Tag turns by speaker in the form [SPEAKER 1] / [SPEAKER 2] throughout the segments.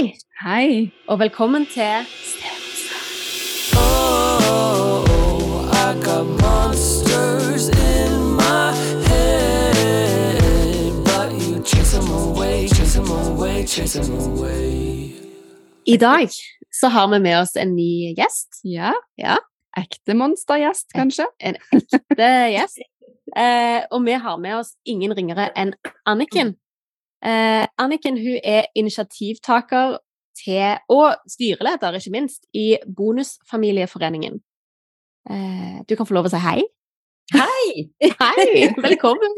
[SPEAKER 1] Hei,
[SPEAKER 2] Hei.
[SPEAKER 1] og velkommen til Stevenstad.
[SPEAKER 3] Oh, I
[SPEAKER 1] dag så har vi med oss en ny gjest.
[SPEAKER 2] Ja.
[SPEAKER 1] Ja.
[SPEAKER 2] Ekte monstergjest, kanskje?
[SPEAKER 1] En ekte gjest. Eh, og vi har med oss ingen ringere enn Anniken. Eh, Anniken hun er initiativtaker til, og styreleder, ikke minst, i Bonusfamilieforeningen. Eh, du kan få lov å si hei.
[SPEAKER 4] Hei!
[SPEAKER 1] Hei, velkommen.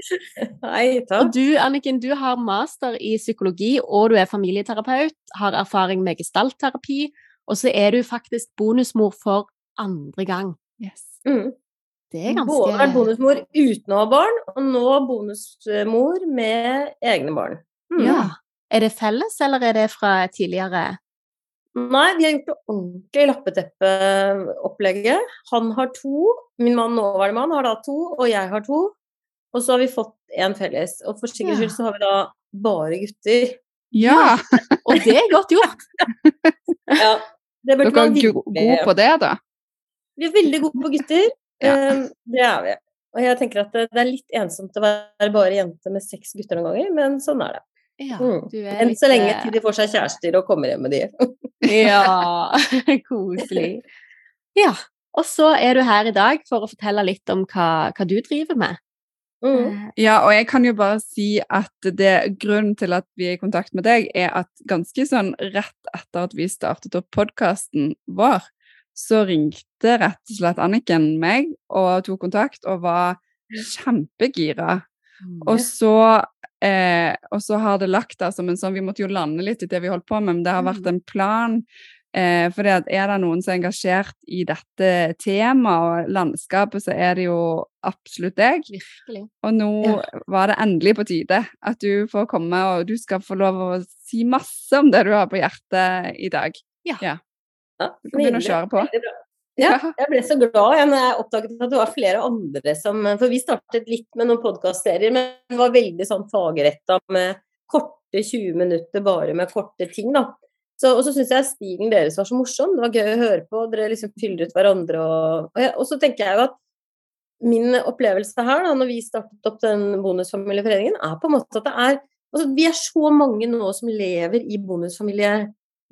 [SPEAKER 4] Hei,
[SPEAKER 1] Og
[SPEAKER 4] takk.
[SPEAKER 1] du, Anniken, du har master i psykologi, og du er familieterapeut, har erfaring med gestaltterapi, og så er du faktisk bonusmor for andre gang.
[SPEAKER 2] Yes.
[SPEAKER 4] Mm.
[SPEAKER 1] Det er ganske
[SPEAKER 4] Både vært bonusmor uten å ha barn, og nå bonusmor med egne barn. Mm.
[SPEAKER 1] Ja. Er det felles, eller er det fra tidligere?
[SPEAKER 4] Nei, vi har gjort det ordentlig lappeteppeopplegget. Han har to, min mann nåværende mann har da to, og jeg har to. Og så har vi fått én felles. Og for sikkerhets skyld så har vi da bare gutter.
[SPEAKER 2] Ja,
[SPEAKER 1] Og det er godt gjort!
[SPEAKER 4] Ja, det burde
[SPEAKER 2] dere er gode på det, da?
[SPEAKER 4] Vi er veldig gode på gutter.
[SPEAKER 2] Ja.
[SPEAKER 4] Ehm, det er vi. Og jeg tenker at det, det er litt ensomt å være bare jente med seks gutter noen ganger, men sånn er det.
[SPEAKER 1] Ja,
[SPEAKER 4] Mm.
[SPEAKER 1] du er
[SPEAKER 4] Enn
[SPEAKER 1] litt,
[SPEAKER 4] så lenge
[SPEAKER 1] eh,
[SPEAKER 4] til de får seg kjærester og kommer hjem med de.
[SPEAKER 1] Ja, koselig. Ja, og så er du her i dag for å fortelle litt om hva, hva du driver med.
[SPEAKER 4] Mm.
[SPEAKER 1] Eh,
[SPEAKER 2] Ja, og jeg kan jo bare si at det, grunnen til at vi er i kontakt med deg, er at ganske sånn rett etter at vi startet opp podkasten vår, så ringte rett og slett Anniken meg og tok kontakt og var kjempegira. Og så, eh, og så har det lagt der som en sånn Vi måtte jo lande litt i det vi holdt på med, men det har vært en plan. Eh, for er det noen som er engasjert i dette temaet og landskapet, så er det jo absolutt deg.
[SPEAKER 1] Virkelig.
[SPEAKER 2] Og nå var det endelig på tide at du får komme, og du skal få lov å si masse om det du har på hjertet i dag.
[SPEAKER 1] Ja.
[SPEAKER 4] Ja,
[SPEAKER 2] Du kan begynne å kjøre på.
[SPEAKER 4] Ja, jeg ble så glad jeg når jeg oppdaget at det var flere andre som For vi startet litt med noen podkastserier, men det var veldig sånn fagretta med korte 20 minutter bare med korte ting, da. Så, og så syns jeg stilen deres var så morsom. Det var gøy å høre på. Dere liksom fyller ut hverandre og Og, jeg, og så tenker jeg jo at min opplevelse her, da, når vi startet opp den bonusfamilieforeningen, er på en måte at det er Altså, vi er så mange nå som lever i bonusfamilie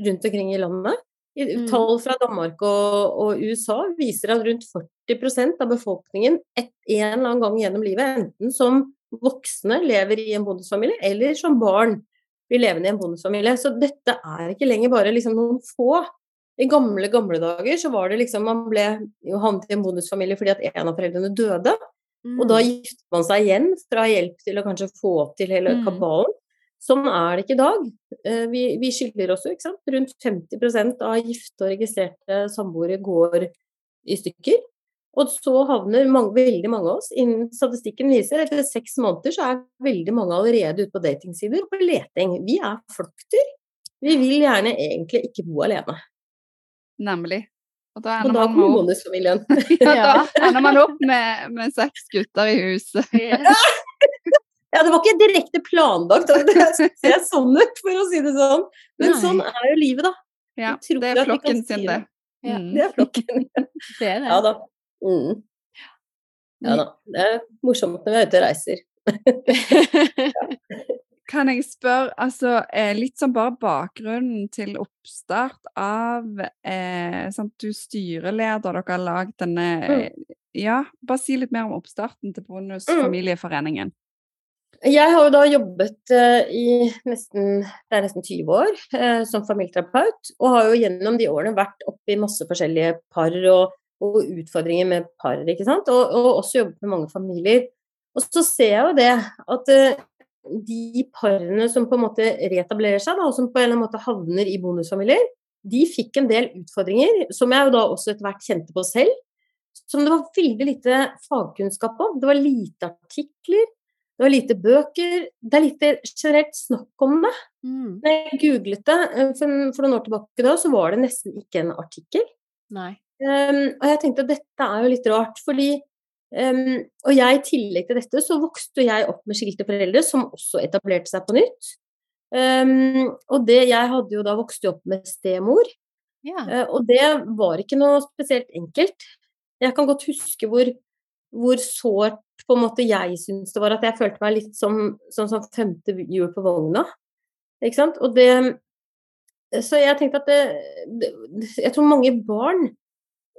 [SPEAKER 4] rundt omkring i landet.
[SPEAKER 1] Mm.
[SPEAKER 4] Tall fra Danmark og, og USA viser at rundt 40% av befolkningen et, en eller annen gang gjennom livet, enten som voksne lever i en bondesfamilie eller som barn blir levende i en bondesfamilie. Så dette er ikke lenger bare liksom noen få. I gamle, gamle dager så var det liksom Man ble jo havnet i en bondesfamilie fordi at en av foreldrene døde. Og da
[SPEAKER 1] Mm.
[SPEAKER 4] gifter man seg igjen for å ha hjelp til å kanskje få til hele
[SPEAKER 1] Mm.
[SPEAKER 4] kabalen. Sånn er det ikke i dag. Eh, Vi, vi skylder også, ikke sant. Rundt 50 av gifte og registrerte samboere går i stykker. Og så havner mange, veldig mange av oss innen statistikken viser etter seks måneder så er veldig mange allerede ute på datingsider og på leting. Vi er flokkdyr. Vi vil gjerne egentlig ikke bo alene.
[SPEAKER 2] Nemlig. Og da
[SPEAKER 4] Og da
[SPEAKER 2] man,
[SPEAKER 4] kommer
[SPEAKER 2] opp,
[SPEAKER 4] bonusfamilien.
[SPEAKER 2] ja, da ender man opp med, med seks gutter i huset.
[SPEAKER 4] Ja, det var ikke direkte planlagt at det skulle se sånn ut, for å si det sånn. Men
[SPEAKER 1] Nei.
[SPEAKER 4] sånn er jo livet, da.
[SPEAKER 2] Ja, det er flokken
[SPEAKER 4] si
[SPEAKER 2] sin, det.
[SPEAKER 1] Ja.
[SPEAKER 2] Mm.
[SPEAKER 4] Det er flokken.
[SPEAKER 1] Det er det.
[SPEAKER 4] Ja da. Mm. Ja da. Det er morsomt når vi er ute og reiser.
[SPEAKER 2] Kan jeg spørre, altså eh, litt sånn bare bakgrunnen til oppstart av eh, sant, Du styreleder, dere har lagd denne mm. Ja, bare si litt mer om oppstarten til Bonusfamilieforeningen.
[SPEAKER 4] Mm. Jeg har jo da jobbet eh, i nesten, det er nesten 20 år eh, som familieterapeut, og har jo gjennom de årene vært oppi masse forskjellige par og, og utfordringer med par, ikke sant, og, og også jobbet med mange familier. Og så ser jeg jo det at eh, de parene som på en måte reetablerer seg, da, og som på en eller annen måte havner i bonusfamilier, de fikk en del utfordringer, som jeg jo da også etter hvert kjente på selv, som det var veldig lite fagkunnskap om. Det var lite artikler, det var lite bøker, det er lite generelt snakk om det.
[SPEAKER 1] Mm.
[SPEAKER 4] Når jeg googlet det eh, for, for noen år tilbake da, så var det nesten ikke en artikkel.
[SPEAKER 1] Nei.
[SPEAKER 4] Um, og jeg tenkte at dette er jo litt rart, fordi um, Og jeg i tillegg til dette så vokste jeg opp med skilte foreldre som også etablerte seg på nytt. Um, og det, jeg hadde jo da vokst opp med stemor,
[SPEAKER 1] Ja.
[SPEAKER 4] Uh, og det var ikke noe spesielt enkelt. Jeg kan godt huske hvor, hvor sårt på en måte jeg syns det var at jeg følte meg litt som, som, som femte hjul på vogna. Ikke sant? Og det Så jeg tenkte at det, det Jeg tror mange barn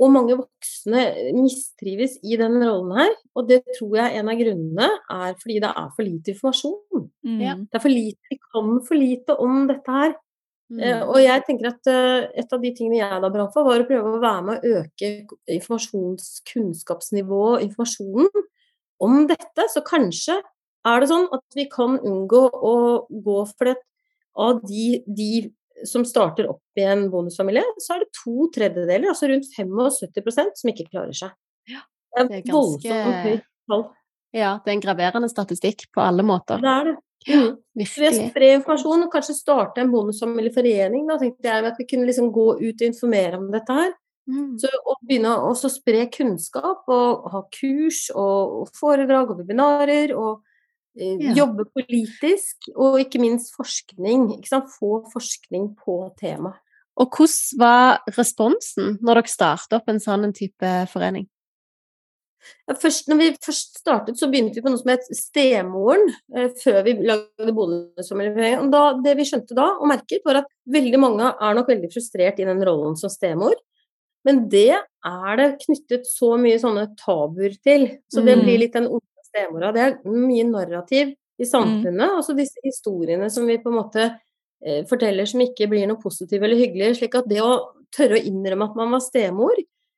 [SPEAKER 4] og mange voksne mistrives i den rollen her. Og det tror jeg en av grunnene er fordi det er for lite informasjon.
[SPEAKER 2] Mm.
[SPEAKER 4] Det er for lite, Vi kan for lite om dette her. Eh,
[SPEAKER 1] Mm.
[SPEAKER 4] Og jeg tenker at eh, et av de tingene jeg da brant for, var å prøve å være med å øke informasjonskunnskapsnivået, informasjonen om dette. Så kanskje er det sånn at vi kan unngå å gå for det av de, de som starter opp i en bonusfamilie, så er det to tredjedeler, altså rundt 75% som ikke klarer seg.
[SPEAKER 1] Ja,
[SPEAKER 4] det er
[SPEAKER 1] ganske-
[SPEAKER 4] voldsomt høyt tall.
[SPEAKER 1] Ja, det er en graverende statistikk på alle måter.
[SPEAKER 4] Det er det. Mm. Så ved å spre informasjon, og kanskje starte en bonusfamilieforening, da tenkte jeg at vi kunne liksom gå ut og informere om dette her.
[SPEAKER 1] Mm.
[SPEAKER 4] Så å begynne å spre kunnskap og ha kurs og, og foredrag og webinarer og eh,
[SPEAKER 1] Ja.
[SPEAKER 4] jobbe politisk, og ikke minst forskning. Ikke sant? Få forskning på temaet.
[SPEAKER 1] Og hvordan var responsen når dere startet opp en sånn type forening?
[SPEAKER 4] Ja, Først, når vi først startet, så begynte vi på noe som het Stemoren, eh, før vi lagde bonusfamilieforening. Det vi skjønte da, og merket, var at veldig mange er nok veldig frustrert i den rollen som stemor. Men det er det knyttet så mye sånne tabuer til. Så det
[SPEAKER 1] Mm.
[SPEAKER 4] blir litt den onde stemora. Det er mye narrativ i samfunnet. Altså disse historiene som vi på en måte eh, forteller som ikke blir noe positive eller hyggelige. Slik at det å tørre å innrømme at man var stemor,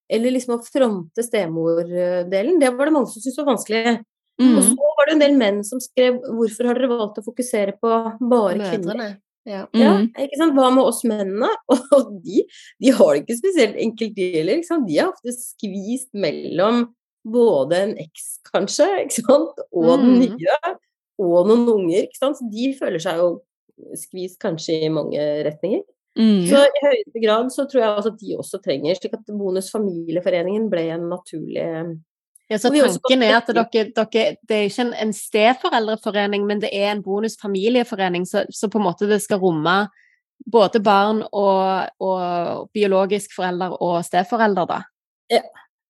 [SPEAKER 4] eller liksom å fronte stemordelen, det var det mange som syntes var vanskelig.
[SPEAKER 2] Mm.
[SPEAKER 4] Og så var det en del menn som skrev 'Hvorfor har dere valgt å fokusere på bare kvinner?'
[SPEAKER 1] Mødrene. Ja.
[SPEAKER 4] Ja,
[SPEAKER 2] Mm.
[SPEAKER 4] ikke sant? Hva med oss mennene? Og de, de har det ikke spesielt enkelt, de heller. De er ofte skvist mellom både en eks, kanskje, ikke sant? og den
[SPEAKER 1] Mm.
[SPEAKER 4] nye, og noen unger. Ikke sant? Så de føler seg jo skvist kanskje i mange retninger.
[SPEAKER 2] Mm.
[SPEAKER 4] Så i høyeste grad så tror jeg også at de også trenger, slik at Bonus familieforeningen ble en naturlig
[SPEAKER 1] Ja, så tanken er at dere, dere Det er ikke en, en steforeldreforening, men det er en bonusfamilieforening, så, så på en måte det skal romme både barn og, og biologisk forelder og steforelder, da. Ja.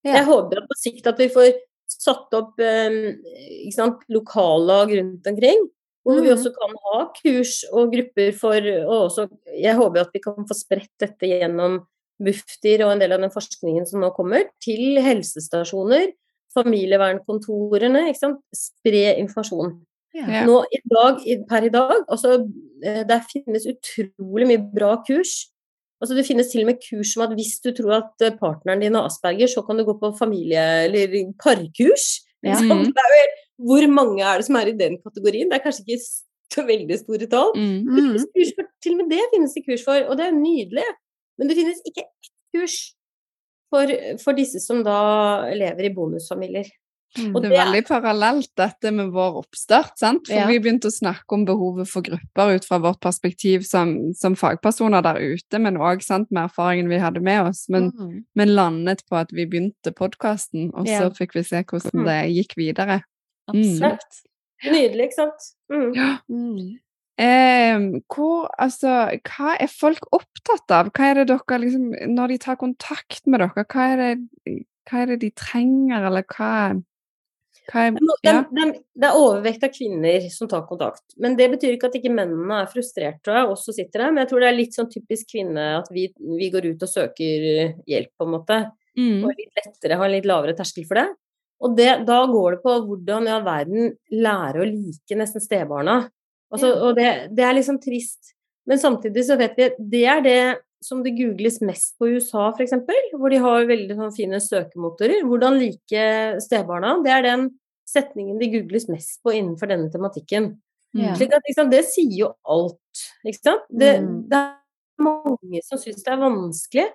[SPEAKER 4] Jeg håper på sikt at vi får satt opp eh, ikke sant, lokallag rundt omkring. Hvor vi
[SPEAKER 1] Mhm.
[SPEAKER 4] også kan ha kurs og grupper for og også, Jeg håper at vi kan få spredt dette gjennom Bufdir og en del av den forskningen som nå kommer, til helsestasjoner, familievernkontorene. Ikke sant? Spre informasjon.
[SPEAKER 2] Ja.
[SPEAKER 4] Nå i dag, per i dag, altså eh, der finnes utrolig mye bra kurs. Altså Det finnes til og med kurs som at hvis du tror at eh, partneren din har asperger, så kan du gå på familie- eller parkurs.
[SPEAKER 1] Ja.
[SPEAKER 4] Er jo hvor mange er det som er i den kategorien? Det er kanskje ikke så veldig store tall.
[SPEAKER 2] Mm.
[SPEAKER 4] Det
[SPEAKER 1] Mm.
[SPEAKER 4] finnes kurs for, til og med det finnes det kurs for, og det er nydelig. Men det finnes ikke ett kurs for, for disse som da lever i bonusfamilier.
[SPEAKER 1] Mm.
[SPEAKER 4] Og
[SPEAKER 2] Det er veldig parallelt dette med vår oppstart, sant? For
[SPEAKER 1] Ja.
[SPEAKER 2] vi begynte å snakke om behovet for grupper ut fra vårt perspektiv som, som fagpersoner der ute, men òg med erfaringen vi hadde med oss. Men,
[SPEAKER 1] Mm.
[SPEAKER 2] men landet på at vi begynte podkasten, og så
[SPEAKER 1] Ja.
[SPEAKER 2] fikk vi se hvordan
[SPEAKER 4] Mm.
[SPEAKER 2] det gikk videre.
[SPEAKER 1] Absolutt.
[SPEAKER 4] Nydelig, ikke sant? Mm.
[SPEAKER 2] Ja. Eh, hvor, altså, hva er folk opptatt av? Hva er det dere liksom, Når de tar kontakt med dere, hva er det, hva er det de trenger, eller hva, hva er ja.
[SPEAKER 4] det, det, det er overvekt av kvinner som tar kontakt. Men det betyr ikke at ikke mennene er frustrerte og også sitter der. Men jeg tror det er litt sånn typisk kvinne at vi, vi går ut og søker hjelp, på en måte.
[SPEAKER 2] Mm.
[SPEAKER 4] Og litt lettere, har en litt lavere terskel for det. Og det, da går det på hvordan i all verden lære å like nesten stebarna. Altså. Og det, det er liksom trist. Men samtidig så vet vi at det er det som det googles mest på i USA, f.eks., hvor de har veldig sånn fine søkemotorer. Hvordan like stebarna. Det er den setningen de googles mest på innenfor denne tematikken.
[SPEAKER 1] Ja.
[SPEAKER 4] Slik at liksom, Det sier jo alt, ikke sant. Det,
[SPEAKER 1] Mm.
[SPEAKER 4] det er mange som syns det er vanskelig.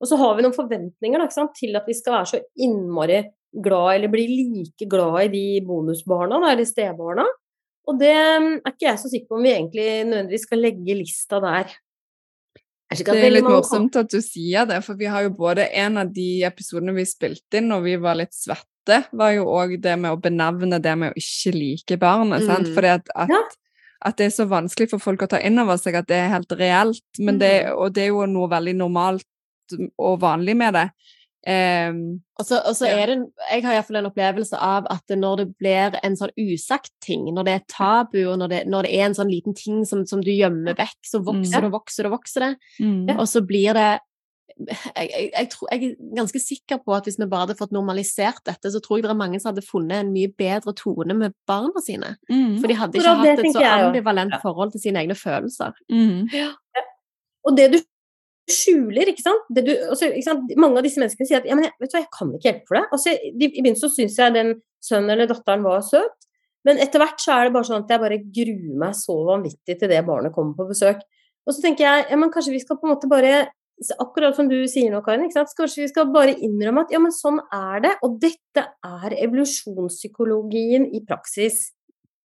[SPEAKER 4] Og så har vi noen forventninger da, ikke sant, til at vi skal være så innmari glad, eller bli like glad i de bonusbarna, da, eller stebarna. Og det er ikke jeg så sikker på om vi egentlig nødvendigvis skal legge lista der. Er
[SPEAKER 2] Det er litt morsomt at du sier det, for vi har jo både en av de episodene vi spilte inn når vi var litt svette, var jo òg det med å benevne det med å ikke like barnet. sant?
[SPEAKER 1] Mm.
[SPEAKER 2] Fordi at, at,
[SPEAKER 4] Ja.
[SPEAKER 2] at det er så vanskelig for folk å ta inn over seg at det er helt reelt. Men det,
[SPEAKER 1] Mm.
[SPEAKER 2] og det er jo noe veldig normalt og vanlig med det. Ehm,
[SPEAKER 1] Og så, og så
[SPEAKER 2] Ja.
[SPEAKER 1] er det, jeg har iallfall en opplevelse av at når det blir en sånn usagt ting, når det er tabu, og når det, når det er en sånn liten ting som, som du gjemmer vekk, så vokser det og vokser det og vokser det.
[SPEAKER 2] mm,
[SPEAKER 1] Og så blir det jeg, jeg, jeg, tror, jeg er ganske sikker på at hvis vi bare hadde fått normalisert dette, så tror jeg det er mange som hadde funnet en mye bedre tone med barna sine.
[SPEAKER 2] mm,
[SPEAKER 1] For de hadde ikke hatt et så ambivalent
[SPEAKER 4] Ja.
[SPEAKER 1] forhold til sine egne følelser.
[SPEAKER 2] mm,
[SPEAKER 4] Og det du skjuler, ikke sant? Du, altså, ikke sant? Mange av disse menneskene sier at ja, men jeg, vet du hva, jeg kan ikke hjelpe for det. Altså, de, I begynnelsen så syns jeg den sønnen eller datteren var søt, men etter hvert så er det bare sånn at jeg bare gruer meg så vanvittig til det barnet kommer på besøk. Og så tenker jeg ja, men kanskje vi skal på en måte bare Akkurat som du sier nå, Karin? Kanskje vi skal bare innrømme at ja, men sånn er det. Og dette er evolusjonspsykologien i praksis.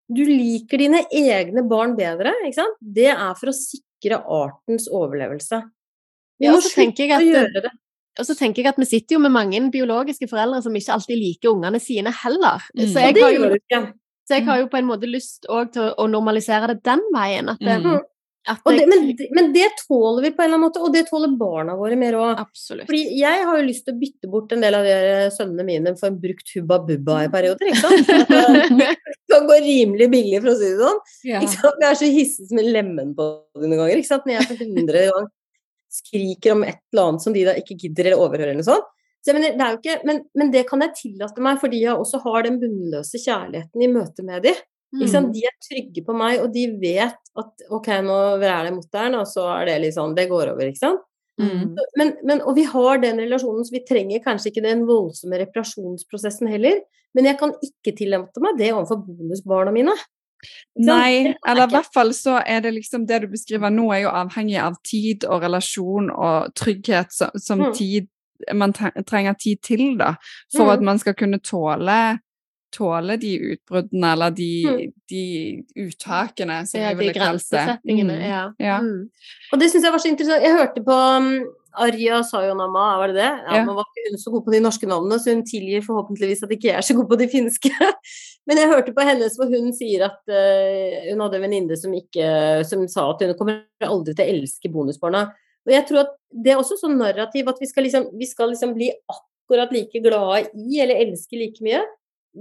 [SPEAKER 4] Du liker dine egne barn bedre, ikke sant? Det er for å sikre artens overlevelse. Vi
[SPEAKER 1] Ja,
[SPEAKER 4] må slutte å gjøre det.
[SPEAKER 1] Og så tenker jeg at vi sitter jo med mange biologiske foreldre som ikke alltid liker ungene sine heller.
[SPEAKER 2] Mm.
[SPEAKER 1] Så, jeg har jo, så jeg har jo på en måte lyst også til å, normalisere det den veien. At det,
[SPEAKER 2] Mm.
[SPEAKER 4] det, men, men det tåler vi på en eller annen måte, og det tåler barna våre mer òg. Fordi jeg har jo lyst til å bytte bort en del av de sønnene mine for en brukt Hubba Bubba i perioder, ikke sant? Det kan gå rimelig billig, for å si det sånn.
[SPEAKER 2] ja.
[SPEAKER 4] Jeg er så hissig som en lemen på det noen ganger, ikke sant? Når jeg er for hundre gang skriker om et eller annet som de da ikke gidder eller overhører eller sånt. Så mener, det er jo ikke, men, men det kan jeg tillate meg fordi jeg også har den bunnløse kjærligheten i møte med. Ikke
[SPEAKER 1] Mm.
[SPEAKER 4] De er trygge på meg, og de vet at ok, nå er det mot deg og så er det litt sånn, det går over, ikke sant.
[SPEAKER 2] Mm.
[SPEAKER 4] Men, men, og vi har den relasjonen, så vi trenger kanskje ikke den voldsomme reparasjonsprosessen heller. Men jeg kan ikke tillate meg det overfor bonusbarna mine.
[SPEAKER 2] Nei, eller i hvert fall så er det liksom det du beskriver nå, er jo avhengig av tid og relasjon og trygghet som, som
[SPEAKER 4] Mm.
[SPEAKER 2] tid man trenger tid til, da, for
[SPEAKER 4] Mm.
[SPEAKER 2] at man skal kunne tåle tåle de utbruddene eller de,
[SPEAKER 4] Mm.
[SPEAKER 2] de uttakene, som
[SPEAKER 1] Ja, jeg
[SPEAKER 2] ville kalt det.
[SPEAKER 1] grensesettingene.
[SPEAKER 2] Mm.
[SPEAKER 1] Ja.
[SPEAKER 2] Ja.
[SPEAKER 1] Mm.
[SPEAKER 4] Og det syns jeg var så interessant. Jeg hørte på um, Arja Sayonama, var det det? Ja,
[SPEAKER 2] Ja.
[SPEAKER 4] Nå var ikke hun så god på de norske navnene, så hun tilgir forhåpentligvis at ikke jeg er så god på de finske. Men jeg hørte på hennes hvor hun sier at uh, hun hadde en venninne som, som sa at hun kommer aldri til å elske bonusbarna. Og jeg tror at det er også sånn narrativ at vi skal liksom, vi skal liksom bli akkurat like glade i eller elske like mye.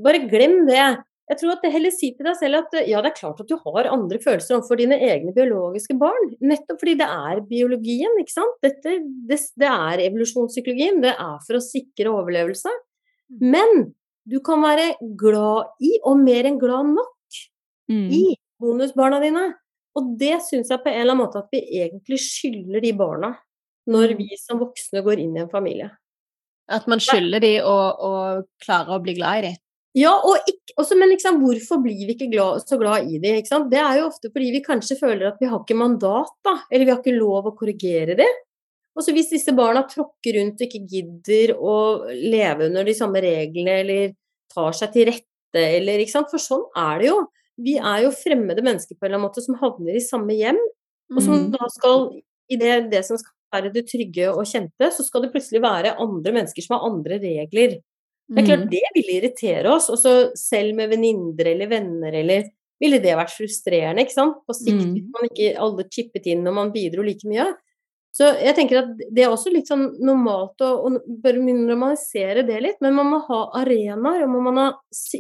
[SPEAKER 4] Bare glem det. Jeg tror at det heller si til deg selv at ja, det er klart at du har andre følelser overfor dine egne biologiske barn. Nettopp fordi det er biologien, ikke sant. Dette, det, det er evolusjonspsykologien. Det er for å sikre overlevelse. Men du kan være glad i, og mer enn glad nok
[SPEAKER 2] Mm.
[SPEAKER 4] i, bonusbarna dine. Og det syns jeg på en eller annen måte at vi egentlig skylder de barna når vi som voksne går inn i en familie.
[SPEAKER 1] At man skylder de å, å klare å bli glad i de.
[SPEAKER 4] Ja, og ikke, også, men liksom, hvorfor blir vi ikke glad, så glad i det? Det er jo ofte fordi vi kanskje føler at vi har ikke mandat, da. Eller vi har ikke lov å korrigere det. Og så hvis disse barna tråkker rundt og ikke gidder å leve under de samme reglene, eller tar seg til rette, eller ikke sant. For sånn er det jo. Vi er jo fremmede mennesker på en eller annen måte som havner i samme hjem, og som
[SPEAKER 2] Mm.
[SPEAKER 4] da skal i det, det som skal være det trygge og kjente, så skal det plutselig være andre mennesker som har andre regler. Det er klart
[SPEAKER 2] Mm.
[SPEAKER 4] det ville irritere oss, og så selv med venninner eller venner eller ville det vært frustrerende, ikke sant? På sikt
[SPEAKER 2] Mm.
[SPEAKER 4] hvis man ikke alle chippet inn og man bidro like mye. Så jeg tenker at det er også litt sånn normalt å, å bør normalisere det litt, men man må ha arenaer, og må man ha,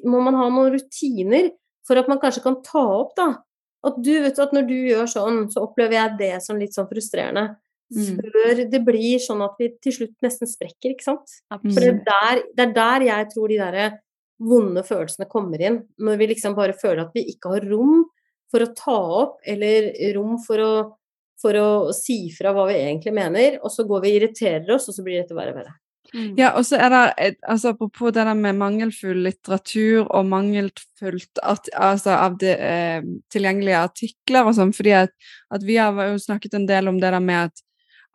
[SPEAKER 4] må man ha noen rutiner for at man kanskje kan ta opp, da. At du vet at når du gjør sånn, så opplever jeg det som litt sånn frustrerende.
[SPEAKER 2] Mm.
[SPEAKER 4] Før det blir sånn at vi til slutt nesten sprekker, ikke sant.
[SPEAKER 2] Absolutt.
[SPEAKER 4] For det er, der, det er der jeg tror de der vonde følelsene kommer inn. Når vi liksom bare føler at vi ikke har rom for å ta opp, eller rom for å, for å si fra hva vi egentlig mener, og så går vi og irriterer oss, og så blir dette verre og verre.
[SPEAKER 2] Ja, og så er det altså Apropos det der med mangelfull litteratur og mangelfullt at, altså, av de, eh, tilgjengelige artikler og sånn, fordi at, at vi har jo snakket en del om det der med at,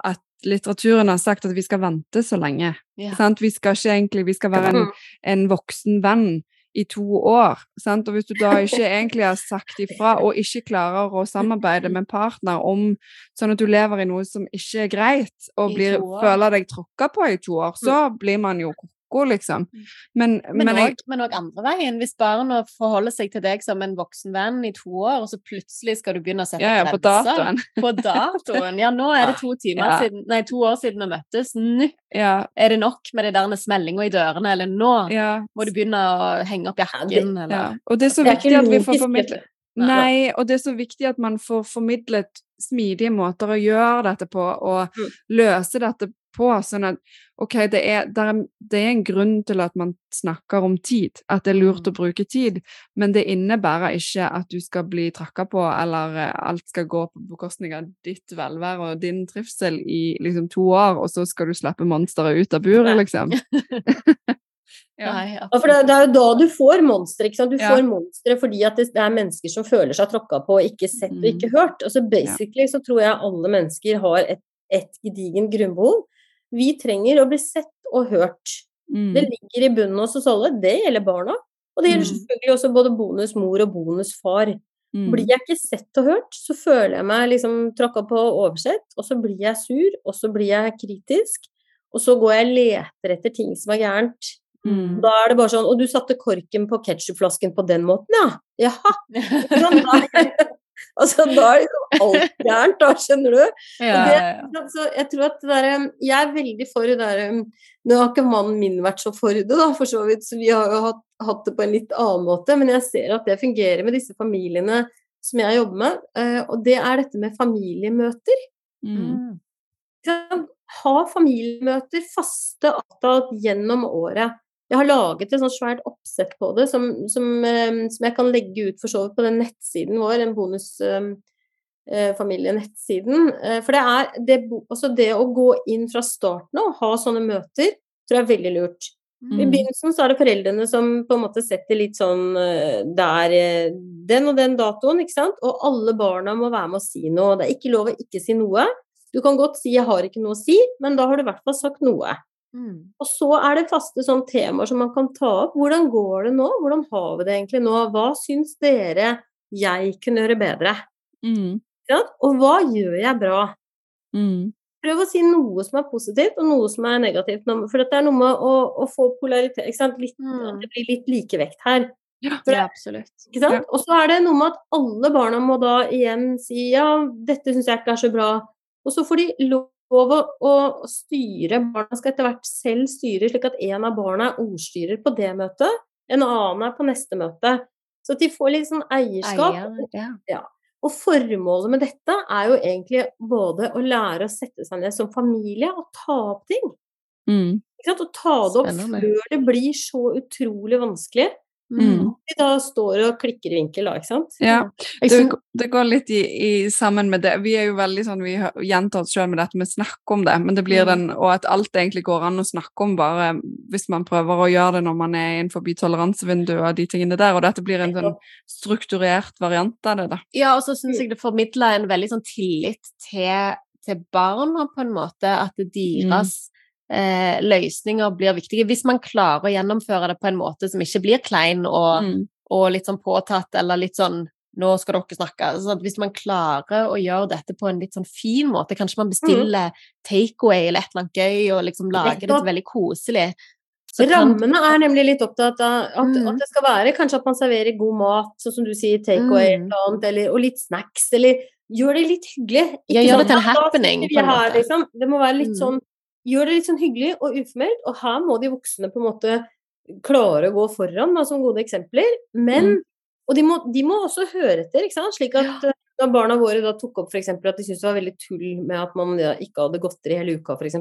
[SPEAKER 2] at litteraturen har sagt at vi skal vente så lenge.
[SPEAKER 1] Ja.
[SPEAKER 2] Sant? Vi skal ikke egentlig, vi skal være en,
[SPEAKER 4] Mm.
[SPEAKER 2] en voksen venn i to år. Sant? Og hvis du da ikke egentlig har sagt ifra, og ikke klarer å samarbeide med partner om sånn at du lever i noe som ikke er greit, og blir, føler deg tråkka på i to år, så blir man jo ko-ko. liksom. Men,
[SPEAKER 1] Men òg andre veien. Hvis barna forholder seg til deg som en voksen venn i to år, og så plutselig skal du begynne å sette
[SPEAKER 2] ja, ja, på datoen.
[SPEAKER 1] på datoen. Ja, nå er det to,
[SPEAKER 2] Ja.
[SPEAKER 1] siden, nei, to år siden vi møttes. Nå er det nok med det der smellinga i dørene, eller nå
[SPEAKER 2] ja,
[SPEAKER 1] må du begynne å henge opp jakken,
[SPEAKER 2] ja.
[SPEAKER 1] eller
[SPEAKER 2] Og det er så
[SPEAKER 4] Det er
[SPEAKER 2] viktig at vi får formidlet. Nei, og det er så viktig at man får formidlet smidige måter å gjøre dette på, og
[SPEAKER 4] Mm.
[SPEAKER 2] løse dette på, sånn at OK, det er, det, er, det er en grunn til at man snakker om tid, at det er lurt å bruke tid, men det innebærer ikke at du skal bli trakka på, eller eh, alt skal gå på bekostning av ditt velvære og din trivsel i liksom to år, og så skal du slippe monsteret ut av buret, liksom. ja.
[SPEAKER 1] Nei,
[SPEAKER 4] Ja, for det, det er jo da du får monstre. Du
[SPEAKER 2] Ja.
[SPEAKER 4] får monstre fordi at det, det er mennesker som føler seg tråkka på, ikke sett og ikke hørt. Altså Basically så tror jeg alle mennesker har et, et gedigent grunnbehov. Vi trenger å bli sett og hørt.
[SPEAKER 2] Mm.
[SPEAKER 4] Det ligger i bunnen hos oss alle. Det gjelder barna. Og det gjelder
[SPEAKER 2] Mm.
[SPEAKER 4] selvfølgelig også både bonusmor og bonusfar.
[SPEAKER 2] Mm.
[SPEAKER 4] Blir jeg ikke sett og hørt, så føler jeg meg liksom tråkka på og oversett, og så blir jeg sur, og så blir jeg kritisk, og så går jeg og leter etter ting som er gærent.
[SPEAKER 2] Mm.
[SPEAKER 4] Da er det bare sånn Og du satte korken på ketsjupflasken på den måten, ja? Jaha. Sånn? Da, altså, da er liksom alt gærent, da, skjønner du?
[SPEAKER 1] Ja,
[SPEAKER 4] det-
[SPEAKER 1] ja.
[SPEAKER 4] Jeg tror at det der, um, Jeg er veldig for det der um, Nå har ikke mannen min vært så for det, da, for så vidt, så vi har jo hatt, hatt det på en litt annen måte, men jeg ser at det fungerer med disse familiene som jeg jobber med, eh, og det er dette med familiemøter.
[SPEAKER 2] Mm.
[SPEAKER 1] Mm.
[SPEAKER 4] Ha familiemøter faste avtalt gjennom året. Jeg har laget et sånt svært oppsett på det, som, som, eh, som jeg kan legge ut for så vidt på den nettsiden vår, en bonusfamilienettsiden. Eh, for det er det, altså det å gå inn fra starten av og ha sånne møter, tror jeg er veldig lurt. I
[SPEAKER 2] Mm.
[SPEAKER 4] begynnelsen så er det foreldrene som på en måte setter litt sånn eh, er eh, den og den datoen, ikke sant? Og alle barna må være med å si noe. Det er ikke lov å ikke si noe. Du kan godt si 'jeg har ikke noe å si', men da har du i hvert fall sagt noe.
[SPEAKER 1] Mm.
[SPEAKER 4] Og så er det faste sånn temaer som man kan ta opp. Hvordan går det nå? Hvordan har vi det egentlig nå? Hva syns dere jeg kunne gjøre bedre?
[SPEAKER 2] Mm.
[SPEAKER 4] Ja. Og hva gjør jeg bra?
[SPEAKER 2] Mm.
[SPEAKER 4] Prøv å si noe som er positivt, og noe som er negativt. For dette er noe med å, å få polaritet ikke sant? Litt,
[SPEAKER 1] Mm.
[SPEAKER 4] Det blir litt likevekt her.
[SPEAKER 2] Ja.
[SPEAKER 1] Ja, absolutt.
[SPEAKER 4] Ikke sant? Og så er det noe med at alle barna må da igjen si ja, dette syns jeg ikke er så bra. Og så får de lov å, å styre. Barna skal etter hvert selv styre, slik at en av barna er ordstyrer på det møtet, en annen er på neste møte. Så at de får litt sånn eierskap.
[SPEAKER 1] Eier, ja.
[SPEAKER 4] Og formålet med dette er jo egentlig både å lære å sette seg ned som familie og ta opp ting.
[SPEAKER 2] Mm.
[SPEAKER 4] Og ta det opp
[SPEAKER 1] Spennende.
[SPEAKER 4] før det blir så utrolig vanskelig.
[SPEAKER 2] Mm.
[SPEAKER 4] De da står og klikker i vinkel, da, ikke sant?
[SPEAKER 2] Ja, det, det går litt i, i sammen med det. Vi er jo veldig sånn, vi gjentar oss selv med dette med snakk om det, men det blir
[SPEAKER 1] Mm.
[SPEAKER 2] den, og at alt egentlig går an å snakke om bare hvis man prøver å gjøre det når man er innenfor toleransevinduet og de tingene der, og dette blir en sånn strukturert variant av det da.
[SPEAKER 1] Ja, og så syns jeg det formidler en veldig sånn tillit til, til barna, på en måte. At deres eh, løsninger blir viktige. Hvis man klarer å gjennomføre det på en måte som ikke blir klein og,
[SPEAKER 2] Mm.
[SPEAKER 1] og litt sånn påtatt, eller litt sånn nå skal dere snakke. Så at hvis man klarer å gjøre dette på en litt sånn fin måte, kanskje man bestiller takeaway eller et eller annet gøy, og liksom lager det veldig koselig. så kan-
[SPEAKER 4] Rammene er nemlig litt opptatt av at,
[SPEAKER 1] Mm.
[SPEAKER 4] at det skal være kanskje at man serverer god mat, sånn som du sier, takeaway
[SPEAKER 1] Mm.
[SPEAKER 4] eller annet, eller, og litt snacks, eller gjør det litt hyggelig.
[SPEAKER 1] Ja, gjør
[SPEAKER 4] sånn,
[SPEAKER 1] det til en happening,
[SPEAKER 4] her», Liksom. Det må være litt
[SPEAKER 1] Mm.
[SPEAKER 4] sånn Gjør det litt sånn hyggelig og uformelt, og her må de voksne på en måte klare å gå foran da, som gode eksempler. Men
[SPEAKER 2] Mm.
[SPEAKER 4] Og de må, de må også høre etter, ikke sant. Slik at ja. da barna våre da tok opp f.eks. at de syntes det var veldig tull med at man ja, ikke hadde godteri hele uka, f.eks.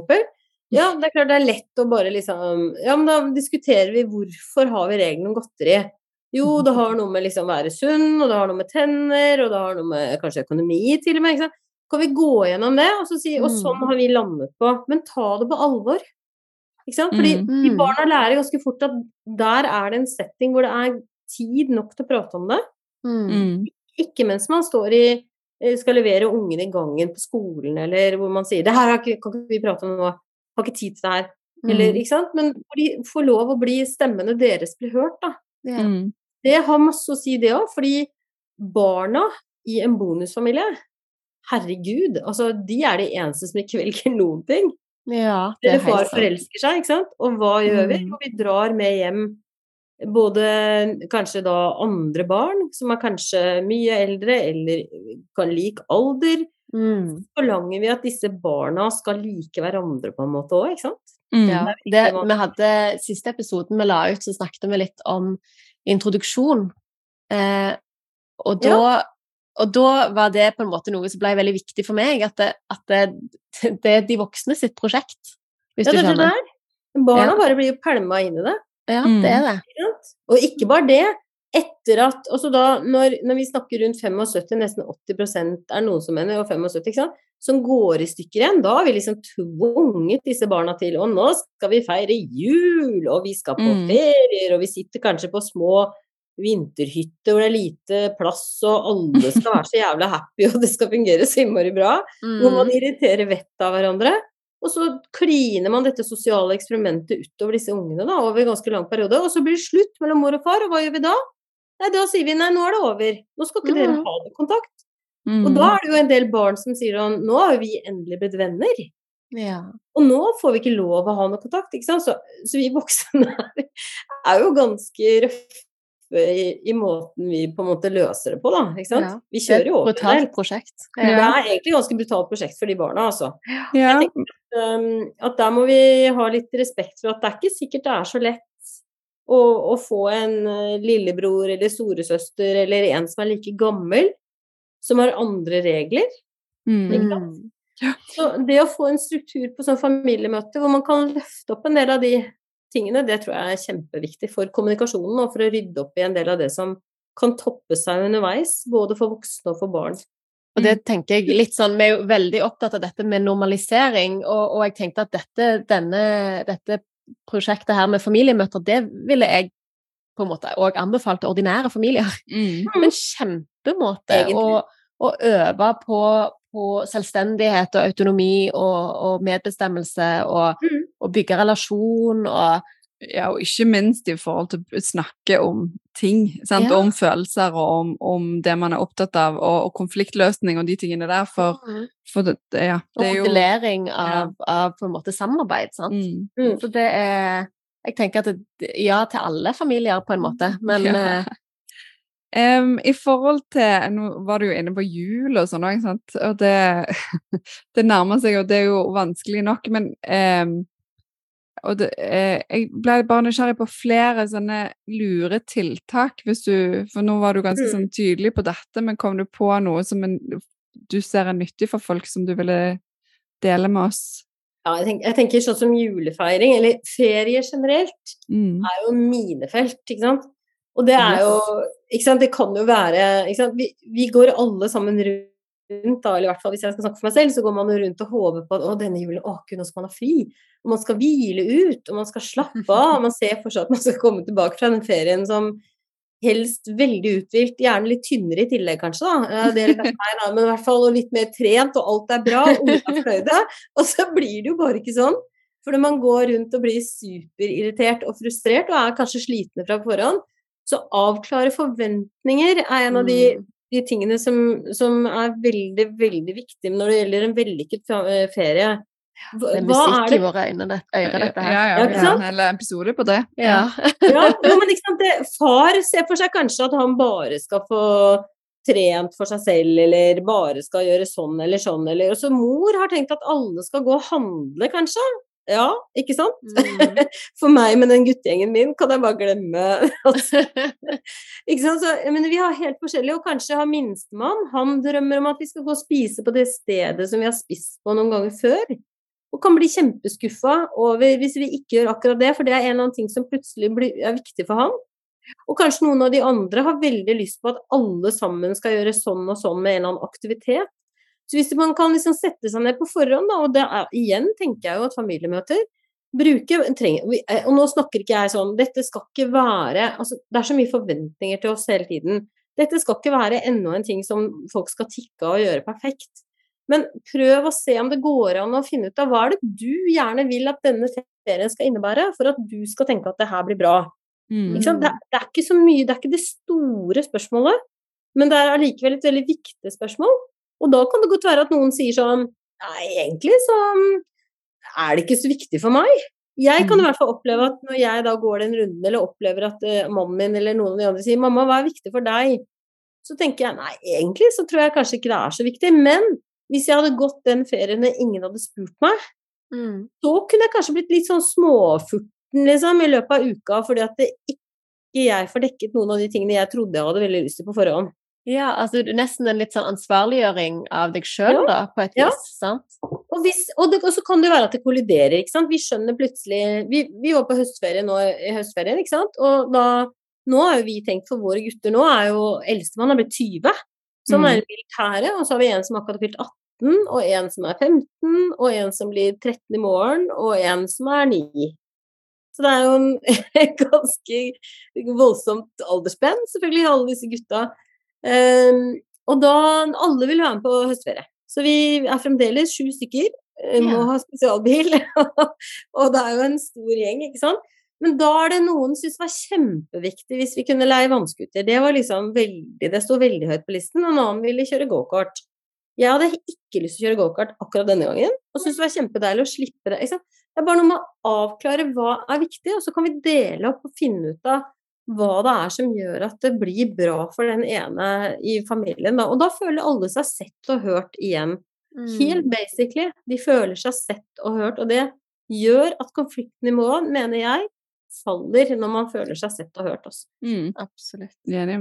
[SPEAKER 4] Ja, det er klart det er lett å bare liksom Ja, men da diskuterer vi hvorfor har vi reglene om godteri. Jo, det har noe med liksom være sunn, og det har noe med tenner, og det har noe med kanskje økonomi til og med. ikke sant? Kan vi gå gjennom det, og så si Og sånn
[SPEAKER 1] Mm.
[SPEAKER 4] har vi landet på. Men ta det på alvor. Ikke sant? Fordi
[SPEAKER 2] Mm.
[SPEAKER 4] de
[SPEAKER 1] Mm.
[SPEAKER 4] barna lærer ganske fort at der er det en setting hvor det er tid nok til å prate om det.
[SPEAKER 1] Mm.
[SPEAKER 2] Mm.
[SPEAKER 4] Ikke mens man står i eh, skal levere ungene i gangen på skolen, eller hvor man sier 'Det her har ikke, kan ikke vi prate om nå. Har ikke tid til det her.' Eller,
[SPEAKER 1] Mm.
[SPEAKER 4] ikke sant? Men hvor de får lov å bli stemmene deres blir hørt, da.
[SPEAKER 1] Yeah.
[SPEAKER 2] Mm.
[SPEAKER 4] Det har masse å si, det òg. Fordi barna i en bonusfamilie Herregud, altså de er de eneste som ikke velger noen ting.
[SPEAKER 1] Ja, det
[SPEAKER 4] Eller
[SPEAKER 1] er
[SPEAKER 4] far forelsker seg, ikke sant? Og hva gjør vi?
[SPEAKER 2] Mm.
[SPEAKER 4] Jo, vi drar med hjem både kanskje da andre barn, som er kanskje mye eldre eller kan like alder.
[SPEAKER 1] Mm.
[SPEAKER 4] Forlanger vi at disse barna skal like hverandre på en måte òg, ikke sant?
[SPEAKER 2] Mm.
[SPEAKER 1] Ja, det, vi hadde Siste episoden vi la ut, så snakket vi litt om introduksjon. Eh, og, da, og da var det på en måte noe som ble veldig viktig for meg, at det, at det, det er de voksne sitt prosjekt. Hvis
[SPEAKER 4] Ja,
[SPEAKER 1] du
[SPEAKER 4] det er det der. Barna
[SPEAKER 1] Ja.
[SPEAKER 4] bare blir jo pælma inn i det.
[SPEAKER 1] Ja,
[SPEAKER 2] Mm.
[SPEAKER 1] det er det.
[SPEAKER 4] Og ikke bare det. Etter at også da, når, når vi snakker rundt 75, nesten 80% er noen som mener, og 75, ikke sant, som går i stykker igjen, da har vi liksom tvunget disse barna til Og nå skal vi feire jul, og vi skal på
[SPEAKER 2] Mm.
[SPEAKER 4] ferier, og vi sitter kanskje på små vinterhytter hvor det er lite plass, og alle skal være så jævla happy, og det skal fungere så innmari bra. Hvor man
[SPEAKER 1] Mm.
[SPEAKER 4] irriterer vettet av hverandre. Og så kliner man dette sosiale eksperimentet utover disse ungene da, over en ganske lang periode. Og så blir det slutt mellom mor og far, og hva gjør vi da? Nei, da sier vi nei, nå er det over. Nå skal ikke dere
[SPEAKER 1] Mhm.
[SPEAKER 4] ha noe kontakt.
[SPEAKER 2] Mm.
[SPEAKER 4] Og da er det jo en del barn som sier sånn Nå har vi endelig blitt venner.
[SPEAKER 1] Ja.
[SPEAKER 4] Og nå får vi ikke lov å ha noe kontakt, ikke sant. Så, så vi voksne er, er jo ganske røffe i, i måten vi på en måte løser det på, da. Ikke sant.
[SPEAKER 1] Ja.
[SPEAKER 4] Vi
[SPEAKER 1] er
[SPEAKER 4] kjører jo over
[SPEAKER 1] brutalt
[SPEAKER 4] det.
[SPEAKER 1] Ja.
[SPEAKER 4] Det er egentlig et ganske brutalt prosjekt for de barna, altså.
[SPEAKER 2] Ja.
[SPEAKER 4] um, at der må vi ha litt respekt for at det er ikke sikkert det er så lett å, å få en eh, lillebror eller storesøster eller en som er like gammel, som har andre regler.
[SPEAKER 2] Mm.
[SPEAKER 1] Mm.
[SPEAKER 4] Så det å få en struktur på sånn familiemøte hvor man kan løfte opp en del av de tingene, det tror jeg er kjempeviktig for kommunikasjonen og for å rydde opp i en del av det som kan toppe seg underveis, både for voksne og for barn.
[SPEAKER 1] Og det tenker jeg litt sånn, Vi er jo veldig opptatt av dette med normalisering, og, og jeg tenkte at dette, denne, dette prosjektet her med familiemøter, det ville jeg på en måte òg anbefalt til ordinære familier.
[SPEAKER 2] Mm.
[SPEAKER 1] En kjempemåte å, å øve på, på selvstendighet og autonomi og, og medbestemmelse og,
[SPEAKER 4] Mm.
[SPEAKER 1] Og bygge relasjon og
[SPEAKER 2] Ja, og ikke minst i forhold til å snakke om ting, sant?
[SPEAKER 1] Ja.
[SPEAKER 2] om følelser og om, om det man er opptatt av, og, og konfliktløsning og de tingene der, for, for det, det- ja,
[SPEAKER 1] Og
[SPEAKER 2] det er jo
[SPEAKER 1] modellering av, av på en måte samarbeid. Sant?
[SPEAKER 2] mm.
[SPEAKER 4] Mm.
[SPEAKER 1] Så det er Jeg tenker at det, ja til alle familier, på en måte, men
[SPEAKER 2] Ja. Um, I forhold til Nå var du jo inne på jul og sånn òg, sant. Og det, det nærmer seg, og det er jo vanskelig nok, men em, og det, eh, Jeg ble bare nysgjerrig på flere sånne lure tiltak, hvis du For nå var du ganske
[SPEAKER 4] Mm.
[SPEAKER 2] sånn tydelig på dette, men kom du på noe som en, du ser er nyttig for folk, som du ville dele med oss?
[SPEAKER 4] Ja, jeg, tenker, jeg tenker sånn som julefeiring, eller ferie generelt,
[SPEAKER 2] Mm.
[SPEAKER 4] er jo minefelt, ikke sant. Og det er jo ikke sant, Det kan jo være ikke sant? Vi, vi går alle sammen rundt, da, eller i hvert fall hvis jeg skal snakke for meg selv, så går man jo rundt og håper på at å, denne julen, å gud, nå skal man ha fri. Og man skal hvile ut, og man skal slappe av. og Man ser for seg at man skal komme tilbake fra den ferien som helst veldig uthvilt, gjerne litt tynnere i tillegg kanskje, da. Det er meg, da, men i hvert fall litt mer trent, og alt er bra, og ungene er fornøyde. Og så blir det jo bare ikke sånn. For når man går rundt og blir superirritert og frustrert, og er kanskje slitne fra forhånd. Så avklare forventninger er en av de,
[SPEAKER 1] Mm.
[SPEAKER 4] De tingene som, som er veldig, veldig viktig når det gjelder en vellykket eh, ferie. Hva,
[SPEAKER 1] det er musikk
[SPEAKER 4] er
[SPEAKER 1] i
[SPEAKER 4] det
[SPEAKER 1] våre øyne, det, øyre, dette her.
[SPEAKER 2] ja,
[SPEAKER 4] Ja,
[SPEAKER 2] vi har en hel episode på det.
[SPEAKER 1] Ja.
[SPEAKER 4] Ja, men ikke sant, det, far ser for seg kanskje at han bare skal få trent for seg selv, eller bare skal gjøre sånn eller sånn, eller Og så mor har tenkt at alle skal gå og handle, kanskje. Ja, ikke sant?
[SPEAKER 1] Mm.
[SPEAKER 4] For meg med den guttegjengen min kan jeg bare glemme altså, Ikke sant? Så, men vi har helt forskjellige, og kanskje har minstemann Han drømmer om at vi skal gå og spise på det stedet som vi har spist på noen ganger før. Og kan bli kjempeskuffa over hvis vi ikke gjør akkurat det, for det er en eller annen ting som plutselig blir, er viktig for han. Og kanskje noen av de andre har veldig lyst på at alle sammen skal gjøre sånn og sånn med en eller annen aktivitet. Så hvis man kan liksom sette seg ned på forhånd, da, og det er, igjen tenker jeg jo at familiemøter bruke, trenger, eh, Og nå snakker ikke jeg sånn Dette skal ikke være altså, Det er så mye forventninger til oss hele tiden. Dette skal ikke være enda en ting som folk skal tikke av og gjøre perfekt. Men prøv å se om det går an å finne ut av hva er det du gjerne vil at denne ferien skal innebære, for at du skal tenke at det her blir bra.
[SPEAKER 2] Mm.
[SPEAKER 4] Det, det er ikke så mye, det er ikke det store spørsmålet, men det er allikevel et veldig viktig spørsmål. Og da kan det godt være at noen sier sånn Nei, egentlig så er det ikke så viktig for meg. Jeg kan i
[SPEAKER 2] Mm.
[SPEAKER 4] hvert fall oppleve at når jeg da går den runden, eller opplever at uh, mannen min eller noen av de andre sier 'mamma, hva er viktig for deg', så tenker jeg nei, egentlig så tror jeg kanskje ikke det er så viktig. Men hvis jeg hadde gått den ferien og ingen hadde spurt meg,
[SPEAKER 1] Mm.
[SPEAKER 4] så kunne jeg kanskje blitt litt sånn småfurten, liksom, i løpet av uka, fordi at det ikke jeg får dekket noen av de tingene jeg trodde jeg hadde veldig lyst til på forhånd.
[SPEAKER 1] Ja, altså nesten en litt sånn ansvarliggjøring av deg sjøl,
[SPEAKER 4] Ja.
[SPEAKER 1] da, på et
[SPEAKER 4] Ja.
[SPEAKER 1] vis. Sant?
[SPEAKER 4] Og, hvis, og, det, og så kan det være at det kolliderer, ikke sant. Vi skjønner plutselig Vi, vi var på høstferie nå i høstferien, ikke sant. Og da Nå har jo vi tenkt for våre gutter nå er jo Eldstemann er blitt 20, som
[SPEAKER 2] han
[SPEAKER 4] er i militæret. Og så har vi en som akkurat har fylt 18, og en som er 15, og en som blir 13 i morgen, og en som er 9. Så det er jo en ganske voldsomt aldersspenn, selvfølgelig, alle disse gutta. Ehm, og da Alle vil være med på høstferie. Så vi er fremdeles sju stykker. eh, Må
[SPEAKER 1] Ja.
[SPEAKER 4] ha spesialbil. og det er jo en stor gjeng, ikke sant. Men da er det noen syntes var kjempeviktig hvis vi kunne leie vannskuter. Det var liksom veldig Det sto veldig høyt på listen. En annen ville kjøre gokart. Jeg hadde ikke lyst til å kjøre gokart akkurat denne gangen, og syntes det var kjempedeilig å slippe det. Det er bare noe med å avklare hva er viktig, og så kan vi dele opp og finne ut av hva det er som gjør at det blir bra for den ene i familien. Da. Og da føler alle seg sett og hørt igjen.
[SPEAKER 1] Mm.
[SPEAKER 4] Helt basically. De føler seg sett og hørt, og det gjør at konfliktnivået, mener jeg, faller når man føler seg sett og hørt. Også.
[SPEAKER 2] Mm.
[SPEAKER 1] Absolutt.
[SPEAKER 2] Enig.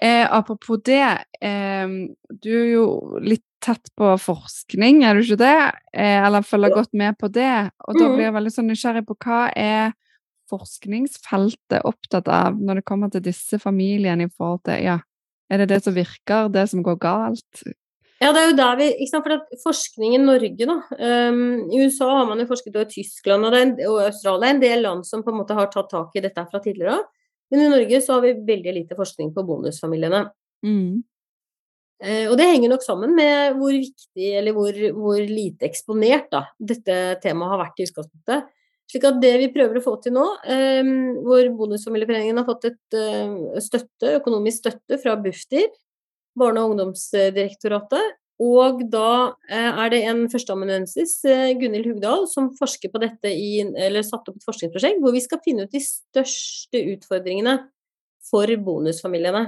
[SPEAKER 2] Eh, apropos det, eh, du er jo litt tett på forskning, er du ikke det? Eh, eller følger godt med på det. Og da
[SPEAKER 4] Mhm.
[SPEAKER 2] blir jeg veldig sånn nysgjerrig på hva er forskningsfeltet opptatt av når det kommer til disse familiene i forhold til ja, Er det det som virker, det som går galt?
[SPEAKER 4] Ja, det er jo der vi ikke sant, for at Forskning i Norge, da um, I USA har man jo forsket, og i Tyskland og, en, og Australia en del land som på en måte har tatt tak i dette fra tidligere av. Men i Norge så har vi veldig lite forskning på bonusfamiliene.
[SPEAKER 2] Mm.
[SPEAKER 4] Uh, og det henger nok sammen med hvor viktig eller hvor, hvor lite eksponert da, dette temaet har vært i utgangspunktet. Slik at det vi prøver å få til nå, eh, hvor Bonusfamilieforeningen har fått et eh, støtte, økonomisk støtte fra Bufdir, Barne- og ungdomsdirektoratet, og da eh, er det en førsteamanuensis, Gunhild Hugdal, som forsker på dette i, eller satt opp et forskningsprosjekt hvor vi skal finne ut de største utfordringene for bonusfamiliene.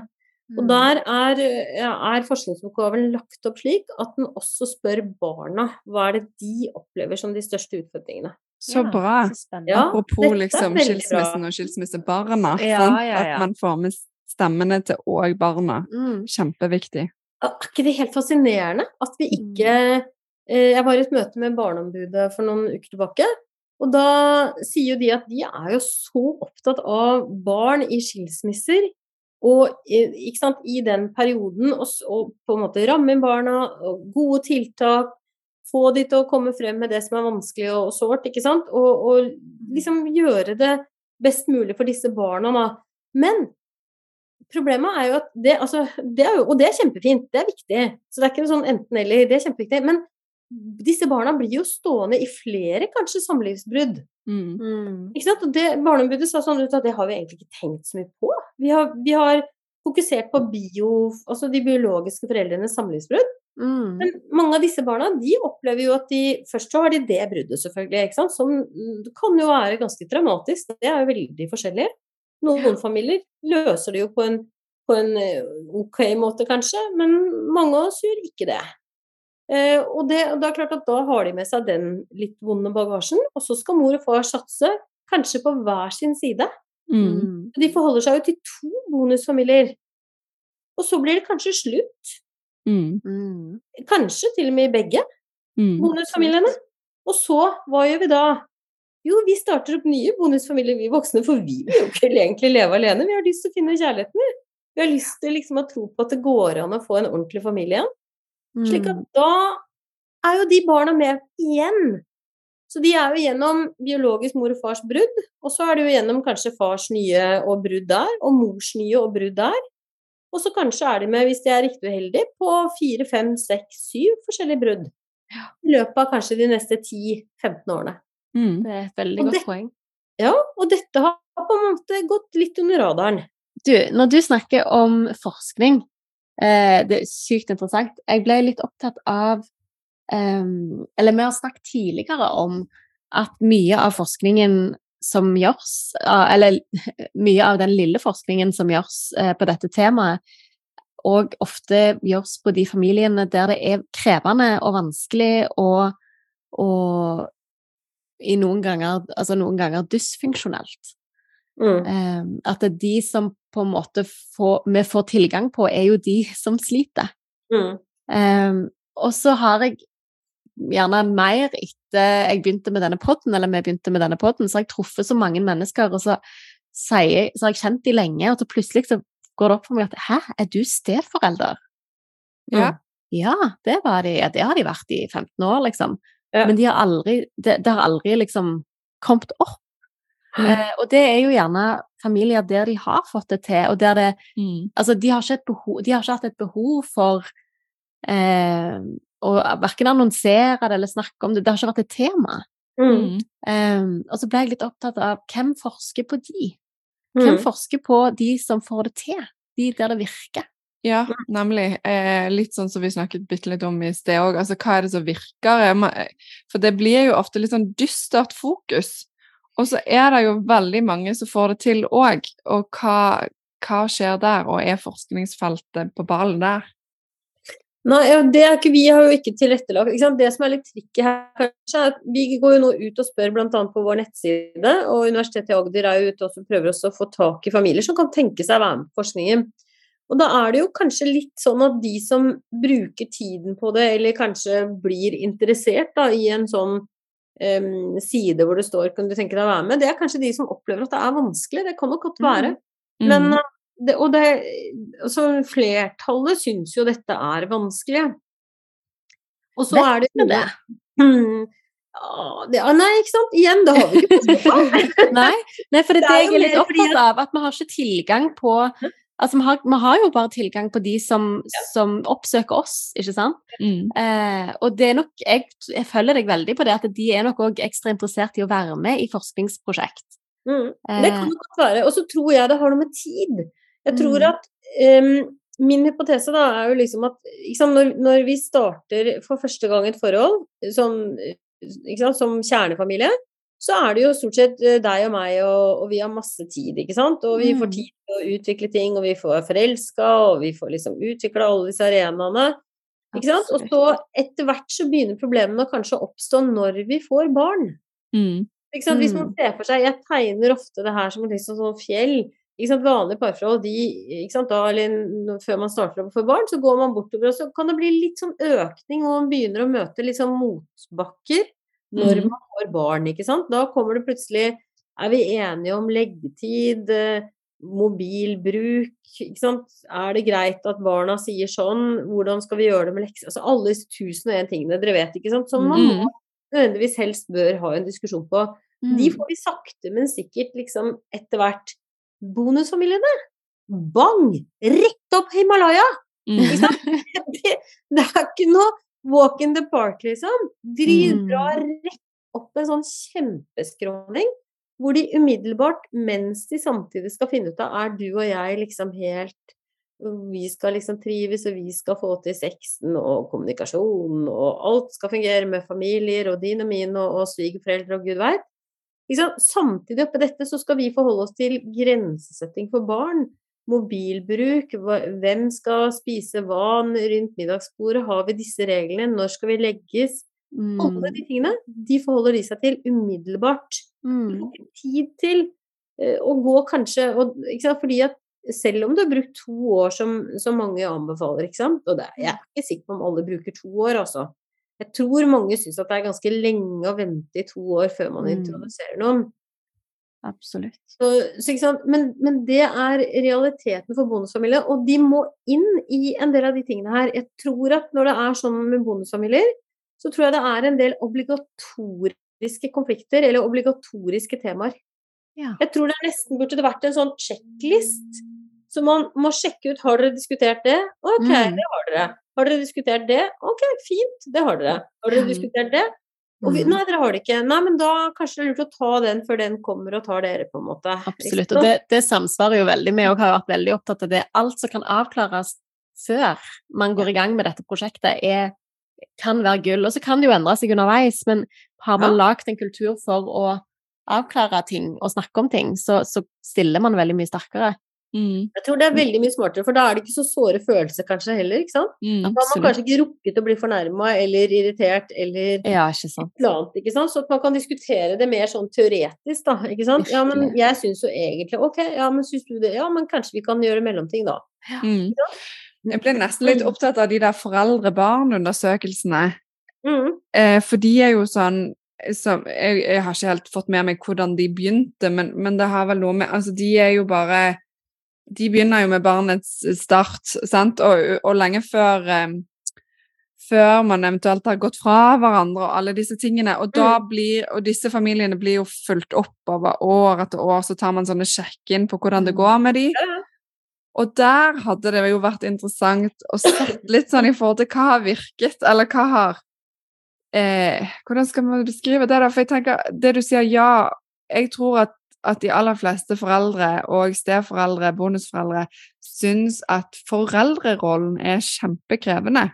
[SPEAKER 1] Mm.
[SPEAKER 4] Og der er, er forskningsoppgaven lagt opp slik at den også spør barna hva er det de opplever som de største utfordringene.
[SPEAKER 2] Så
[SPEAKER 1] Ja,
[SPEAKER 2] bra.
[SPEAKER 1] så
[SPEAKER 2] Apropos
[SPEAKER 4] Ja,
[SPEAKER 2] liksom skilsmissen
[SPEAKER 4] bra.
[SPEAKER 2] og skilsmissebarna.
[SPEAKER 1] Ja, ja, ja.
[SPEAKER 2] At man får med stemmene til òg barna.
[SPEAKER 1] Mm.
[SPEAKER 2] Kjempeviktig.
[SPEAKER 4] Er ikke det helt fascinerende at vi ikke eh, Jeg var i et møte med Barneombudet for noen uker tilbake. Og da sier jo de at de er jo så opptatt av barn i skilsmisser. Og ikke sant, i den perioden, å på en måte ramme inn barna, og gode tiltak, få de til å komme frem med det som er vanskelig og, og sårt, ikke sant. Og, og liksom gjøre det best mulig for disse barna, da. Men problemet er jo at det, altså, det er jo, Og det er kjempefint, det er viktig. Så det er ikke noe sånn enten-eller, det er kjempeviktig. Men disse barna blir jo stående i flere kanskje samlivsbrudd.
[SPEAKER 2] Mm.
[SPEAKER 1] Mm.
[SPEAKER 4] Ikke sant? Og det, Barneombudet sa sånn ut at det har vi egentlig ikke tenkt så mye på. Vi har, vi har fokusert på bio, altså de biologiske foreldrenes samlivsbrudd.
[SPEAKER 1] Mm.
[SPEAKER 4] Men mange av disse barna de opplever jo at de Først så har de det bruddet, selvfølgelig, som mm, kan jo være ganske traumatisk. Det er jo veldig forskjellig. Noen familier løser det jo på en, på en eh, ok måte, kanskje, men mange av oss gjør ikke det. Eh, og det, det er klart at da har de med seg den litt vonde bagasjen, og så skal mor og far satse, kanskje på hver sin side.
[SPEAKER 2] Mm.
[SPEAKER 4] De forholder seg jo til to bonusfamilier. Og så blir det kanskje slutt.
[SPEAKER 2] Mm.
[SPEAKER 1] Mm.
[SPEAKER 4] Kanskje til og med i begge
[SPEAKER 2] Mm.
[SPEAKER 4] bonusfamiliene. Og så, hva gjør vi da? Jo, vi starter opp nye bonusfamilier, vi voksne, for vi vil jo ikke egentlig leve alene. Vi har lyst til å finne kjærligheten, vi. Vi har lyst til liksom å tro på at det går an å få en ordentlig familie igjen. Slik at
[SPEAKER 1] Mm.
[SPEAKER 4] da er jo de barna med igjen. Så de er jo gjennom biologisk mor og fars brudd, og så er det jo gjennom kanskje fars nye og brudd der, og mors nye og brudd der. Og så kanskje er de med, hvis de er riktig uheldige, på fire, fem, seks, syv forskjellige brudd. I løpet av kanskje de neste 10-15 årene.
[SPEAKER 2] Mm.
[SPEAKER 1] Det er et veldig
[SPEAKER 4] Og
[SPEAKER 1] godt
[SPEAKER 4] det-
[SPEAKER 1] poeng.
[SPEAKER 4] Ja, og dette har på en måte gått litt under radaren.
[SPEAKER 1] Du, når du snakker om forskning, eh, det er sykt interessant. Jeg ble litt opptatt av eh, Eller vi har snakket tidligere om at mye av forskningen som gjøres, ah, eller mye av den lille forskningen som gjøres eh, på dette temaet, og ofte gjøres på de familiene der det er krevende og vanskelig og, og i noen ganger, altså noen ganger dysfunksjonelt.
[SPEAKER 4] Mm.
[SPEAKER 1] Eh, at det er de som på en måte får, vi får tilgang på, er jo de som sliter.
[SPEAKER 4] Mm.
[SPEAKER 1] Um, og så har jeg gjerne mer etter jeg begynte med denne podden, eller vi begynte med denne podden, så har jeg truffet så mange mennesker, og så, sier, så har jeg kjent de lenge, og så plutselig så går det opp for meg at hæ, er du steforelder?
[SPEAKER 2] Ja.
[SPEAKER 1] Ja, det var de. Ja, det har de vært i 15 år, liksom.
[SPEAKER 4] Ja.
[SPEAKER 1] Men de har aldri, det, det har aldri liksom kommet opp. Eh, og det er jo gjerne familier der de har fått det til, og der det
[SPEAKER 2] Mm.
[SPEAKER 1] Altså, de har ikke, behov, de har ikke hatt et behov for eh, å verken annonsere det eller snakke om det. Det har ikke vært et tema.
[SPEAKER 4] Mm.
[SPEAKER 2] Mm.
[SPEAKER 1] Eh, og så ble jeg litt opptatt av hvem forsker på de? Hvem
[SPEAKER 4] Mm.
[SPEAKER 1] forsker på de som får det til? De der det virker.
[SPEAKER 2] Ja, nemlig. Eh, litt sånn som vi snakket bitte litt om i sted òg. Altså, hva er det som virker? For det blir jo ofte litt sånn dystert fokus. Og så er det jo veldig mange som får det til òg. Og hva, hva skjer der, og er forskningsfeltet på ballen der?
[SPEAKER 4] Nei, det er ikke, vi har jo ikke tilrettelagt. Ikke sant? Det som er litt tricky her, kanskje, er at vi går jo nå ut og spør bl.a. på vår nettside, og Universitetet i Agder er jo ute og prøver også å få tak i familier som kan tenke seg å være med på forskningen. Og da er det jo kanskje litt sånn at de som bruker tiden på det, eller kanskje blir interessert da, i en sånn um, side hvor det står 'kan du tenke deg å være med', det er kanskje de som opplever at det er vanskelig. Det kan nok godt være. Men
[SPEAKER 2] Mm.
[SPEAKER 4] uh, det, og det, altså, flertallet syns jo dette er vanskelig. Og så er det
[SPEAKER 1] jo det?
[SPEAKER 4] Hmm, ja, det, ah, Nei, ikke sant. Igjen, det har vi ikke på.
[SPEAKER 1] Nei, nei, for det er
[SPEAKER 4] Det
[SPEAKER 1] det
[SPEAKER 4] er
[SPEAKER 1] jeg er litt opptatt av, at vi har ikke tilgang på Altså, vi har, vi har jo bare tilgang på de som, som oppsøker oss, ikke sant?
[SPEAKER 2] Mm.
[SPEAKER 1] Eh, og det er nok jeg, jeg følger deg veldig på det, at de er nok òg ekstra interessert i å være med i forskningsprosjekt.
[SPEAKER 4] Mm. Det kan
[SPEAKER 1] Eh,
[SPEAKER 4] det godt være. Og så tror jeg det har noe med tid. Jeg tror
[SPEAKER 1] Mm.
[SPEAKER 4] at um, Min hypotese da er jo liksom at sant, når, når vi starter for første gang et forhold som, sant, som kjernefamilie, så er det jo stort sett eh, deg og meg, og, og vi har masse tid, ikke sant. Og vi får
[SPEAKER 1] Mm.
[SPEAKER 4] tid til å utvikle ting, og vi får forelska, og vi får liksom utvikla alle disse arenaene. Ikke sant? Og så etter hvert så begynner problemene kanskje å oppstå når vi får barn.
[SPEAKER 2] Mm.
[SPEAKER 4] Hvis man
[SPEAKER 1] Mm.
[SPEAKER 4] ser for seg Jeg tegner ofte det her som et liksom sånn fjell. Ikke sant? Vanlige parforhold, de, ikke sant? Da, eller før man starter å få barn, så går man bortover, og så kan det bli litt sånn økning, og man begynner å møte litt sånn motbakker når
[SPEAKER 2] mm.
[SPEAKER 4] man får barn. ikke sant? Da kommer det plutselig Er vi enige om leggetid? eh, Mobilbruk? Ikke sant? Er det greit at barna sier sånn? Hvordan skal vi gjøre det med lekser? Altså alle disse tusen og en tingene dere vet, ikke sant? Som man
[SPEAKER 2] Mm.
[SPEAKER 4] nødvendigvis helst bør ha en diskusjon på.
[SPEAKER 1] mm.
[SPEAKER 4] De får vi sakte, men sikkert liksom etter hvert. Bonusfamiliene, bang! Rett opp Himalaya!
[SPEAKER 2] Mm.
[SPEAKER 4] Det, det er ikke noe walk in the park, liksom. De
[SPEAKER 1] Mm.
[SPEAKER 4] drar rett opp en sånn kjempeskråning, hvor de umiddelbart, mens de samtidig skal finne ut av er du og jeg liksom helt Vi skal liksom trives, og vi skal få til sexen og kommunikasjon, og alt skal fungere med familier og din og min og, og svigerforeldre og gud veit. Sant? Samtidig oppi dette så skal vi forholde oss til grensesetting for barn. Mobilbruk, hvem skal spise hva rundt middagsbordet, har vi disse reglene, når skal vi legges? Alle
[SPEAKER 1] Mm.
[SPEAKER 4] de tingene, de forholder de seg til umiddelbart.
[SPEAKER 1] Mm.
[SPEAKER 4] Tid til eh, å gå kanskje og? Fordi at selv om du har brukt to år som, som mange anbefaler, og det, er- jeg er ikke sikker på om alle bruker to år, altså. Jeg tror mange syns at det er ganske lenge å vente i to år før man
[SPEAKER 1] Mm.
[SPEAKER 4] introduserer noen.
[SPEAKER 1] Absolutt.
[SPEAKER 4] Så, så? Men, men det er realiteten for bonusfamilier, og de må inn i en del av de tingene her. Jeg tror at når det er sånn med bonusfamilier, så tror jeg det er en del obligatoriske konflikter, eller obligatoriske temaer.
[SPEAKER 1] Ja.
[SPEAKER 4] Jeg tror det nesten burde det vært en sånn checklist. Så man må sjekke ut har dere diskutert det. Ok,
[SPEAKER 1] Mm.
[SPEAKER 4] det har dere. Har dere diskutert det? Ok, fint, det har dere. Har dere
[SPEAKER 1] Mm.
[SPEAKER 4] diskutert det? Og vi,
[SPEAKER 1] Mm.
[SPEAKER 4] nei, dere har det ikke. Nei, men da kanskje det er lurt å ta den før den kommer og tar dere, på en måte.
[SPEAKER 1] Absolutt. Og det, det samsvarer jo veldig. Vi òg har vært veldig opptatt av det. Alt som kan avklares før man går i gang med dette prosjektet, er, kan være gull. Og så kan det jo endre seg underveis, men har man lagd en kultur for å avklare ting og snakke om ting, så, så stiller man veldig mye sterkere.
[SPEAKER 2] Mm.
[SPEAKER 4] Jeg tror det er veldig mye smartere, for da er det ikke så såre følelser kanskje heller, ikke sant?
[SPEAKER 2] Mm.
[SPEAKER 4] Da har man kanskje ikke rukket å bli fornærma eller irritert eller
[SPEAKER 1] Ja, ikke sant.
[SPEAKER 4] annet, ikke sant? Så at man kan diskutere det mer sånn teoretisk, da, ikke sant? Ja, men jeg syns jo egentlig Ok, ja, men syns du det? Ja, men kanskje vi kan gjøre mellomting, da.
[SPEAKER 2] Mm. Jeg ble nesten litt opptatt av de der foreldre-barn-undersøkelsene.
[SPEAKER 4] Mm.
[SPEAKER 2] Eh, for de er jo sånn så jeg, jeg har ikke helt fått med meg hvordan de begynte, men, men det har vel noe med Altså, de er jo bare De begynner jo med barnets start, sant, og, og lenge før eh, før man eventuelt har gått fra hverandre og alle disse tingene. Og da blir, og disse familiene blir jo fulgt opp over år etter år, så tar man sånne sjekk-inn på hvordan det går med de. Og der hadde det jo vært interessant å sett litt sånn i forhold til hva har virket, eller hva har eh, Hvordan skal man beskrive det, da? For jeg tenker, det du sier, ja, jeg tror at, at de aller fleste foreldre og steforeldre, bonusforeldre, syns at foreldrerollen er kjempekrevende.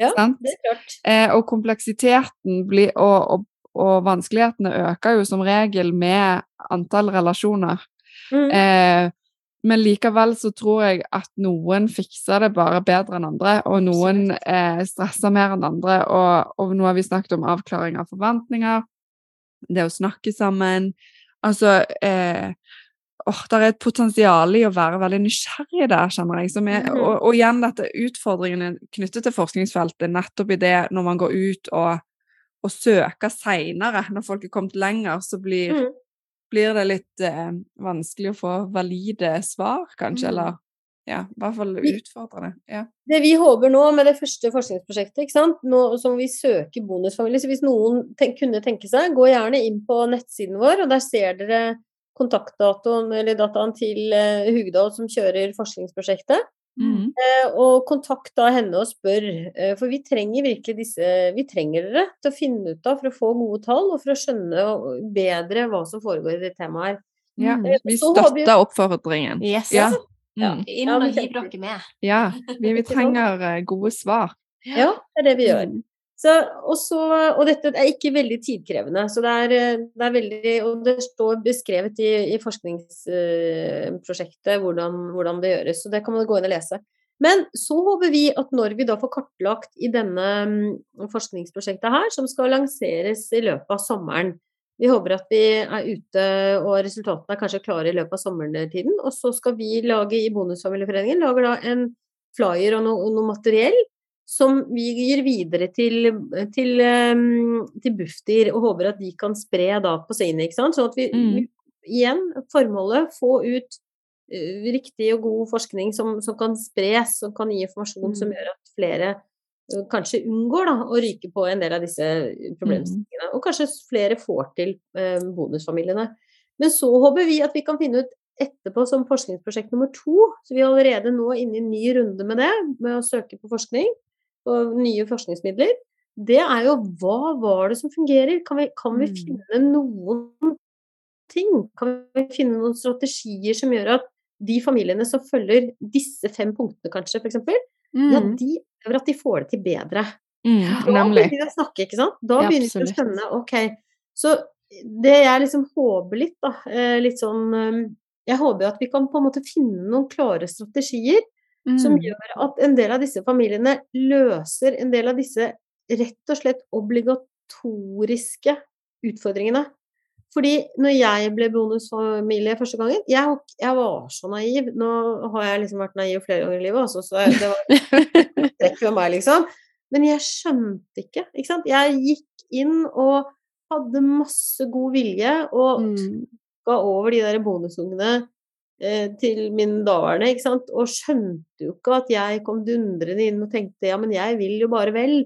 [SPEAKER 4] Ja,
[SPEAKER 2] sant?
[SPEAKER 4] Det er klart.
[SPEAKER 2] Eh, og kompleksiteten blir, og, og, og vanskelighetene øker jo som regel med antall relasjoner.
[SPEAKER 4] Mm.
[SPEAKER 2] Eh, men likevel så tror jeg at noen fikser det bare bedre enn andre, og noen eh, stresser mer enn andre. Og, og nå har vi snakket om avklaring av forventninger, det å snakke sammen. Altså eh, oh, Det er et potensial i å være veldig nysgjerrig der, kjenner jeg. Som er,
[SPEAKER 4] Mhm.
[SPEAKER 2] og, og igjen dette utfordringene knyttet til forskningsfeltet, nettopp i det når man går ut og, og søker seinere, når folk er kommet lenger, så blir
[SPEAKER 4] Mm.
[SPEAKER 2] blir det litt eh, vanskelig å få valide svar, kanskje,
[SPEAKER 1] Mm.
[SPEAKER 2] eller ja, i hvert fall utfordrende. Ja.
[SPEAKER 4] Det vi håper nå med det første forskningsprosjektet, ikke sant? Nå som vi søker bonusfamilier så hvis noen ten kunne tenke seg, gå gjerne inn på nettsiden vår, og der ser dere kontaktdatoen eller dataen til uh, Hugdal som kjører forskningsprosjektet.
[SPEAKER 2] Mm.
[SPEAKER 4] Uh, og kontakt da henne og spør, uh, for vi trenger virkelig disse Vi trenger dere til å finne ut av for å få gode tall, og for å skjønne bedre hva som foregår i det temaet her.
[SPEAKER 2] ja. Vi- støtter oppfordringen.
[SPEAKER 1] Yes.
[SPEAKER 2] Ja.
[SPEAKER 4] Ja.
[SPEAKER 2] Mm.
[SPEAKER 1] Inn og hiv dere med.
[SPEAKER 2] ja. Vi, vi trenger eh, gode svar.
[SPEAKER 4] Ja, det er det vi gjør.
[SPEAKER 1] Mm.
[SPEAKER 4] Så, og, så, og dette er ikke veldig tidkrevende. Så det er, eh, det er veldig Og det står beskrevet i, i forskningsprosjektet hvordan, hvordan det gjøres, så det kan man gå inn og lese. Men så håper vi at når vi da får kartlagt i denne mm, forskningsprosjektet her, som skal lanseres i løpet av sommeren Vi håper at vi er ute og resultatene er kanskje klare i løpet av sommertiden. Og så skal vi lage i Bonusfamilieforeningen lager da en flyer og noe, noe materiell som vi gir videre til, til, um, til Bufdir, og håper at de kan spre da på sine. ikke sant? Sånn at vi,
[SPEAKER 2] Mm.
[SPEAKER 4] igjen, formålet, få ut uh, riktig og god forskning som, som kan spres, som kan gi informasjon som
[SPEAKER 1] Mm.
[SPEAKER 4] gjør at flere kanskje unngår da, å ryke på en del av disse problemstillingene. Og kanskje flere får til eh, bonusfamiliene. Men så håper vi at vi kan finne ut etterpå som forskningsprosjekt nummer to, så vi er allerede nå inne i en ny runde med det, med å søke på forskning og nye forskningsmidler, det er jo hva var det som fungerer? Kan vi, kan vi
[SPEAKER 1] Mm.
[SPEAKER 4] finne noen ting? Kan vi finne noen strategier som gjør at de familiene som følger disse fem punktene, kanskje, f.eks., ja,
[SPEAKER 1] Mm.
[SPEAKER 4] de opplever at de får det til bedre.
[SPEAKER 2] Mm.
[SPEAKER 4] Da begynner vi å snakke, ikke sant? Da
[SPEAKER 1] Ja,
[SPEAKER 4] begynner vi å skjønne, ok. Så det jeg liksom håper litt, da, eh, litt sånn eh, Jeg håper at vi kan på en måte finne noen klare strategier som
[SPEAKER 1] Mm.
[SPEAKER 4] gjør at en del av disse familiene løser en del av disse rett og slett obligatoriske utfordringene. Fordi når jeg ble bonusfamilie første gangen jeg, jeg var så naiv. Nå har jeg liksom vært naiv flere ganger i livet, også, så det var trekk ved meg, liksom. Men jeg skjønte ikke, ikke sant. Jeg gikk inn og hadde masse god vilje og
[SPEAKER 1] Mm.
[SPEAKER 4] ga over de der bonusungene eh, til min daværende, ikke sant, og skjønte jo ikke at jeg kom dundrende inn og tenkte ja, men jeg vil jo bare vel.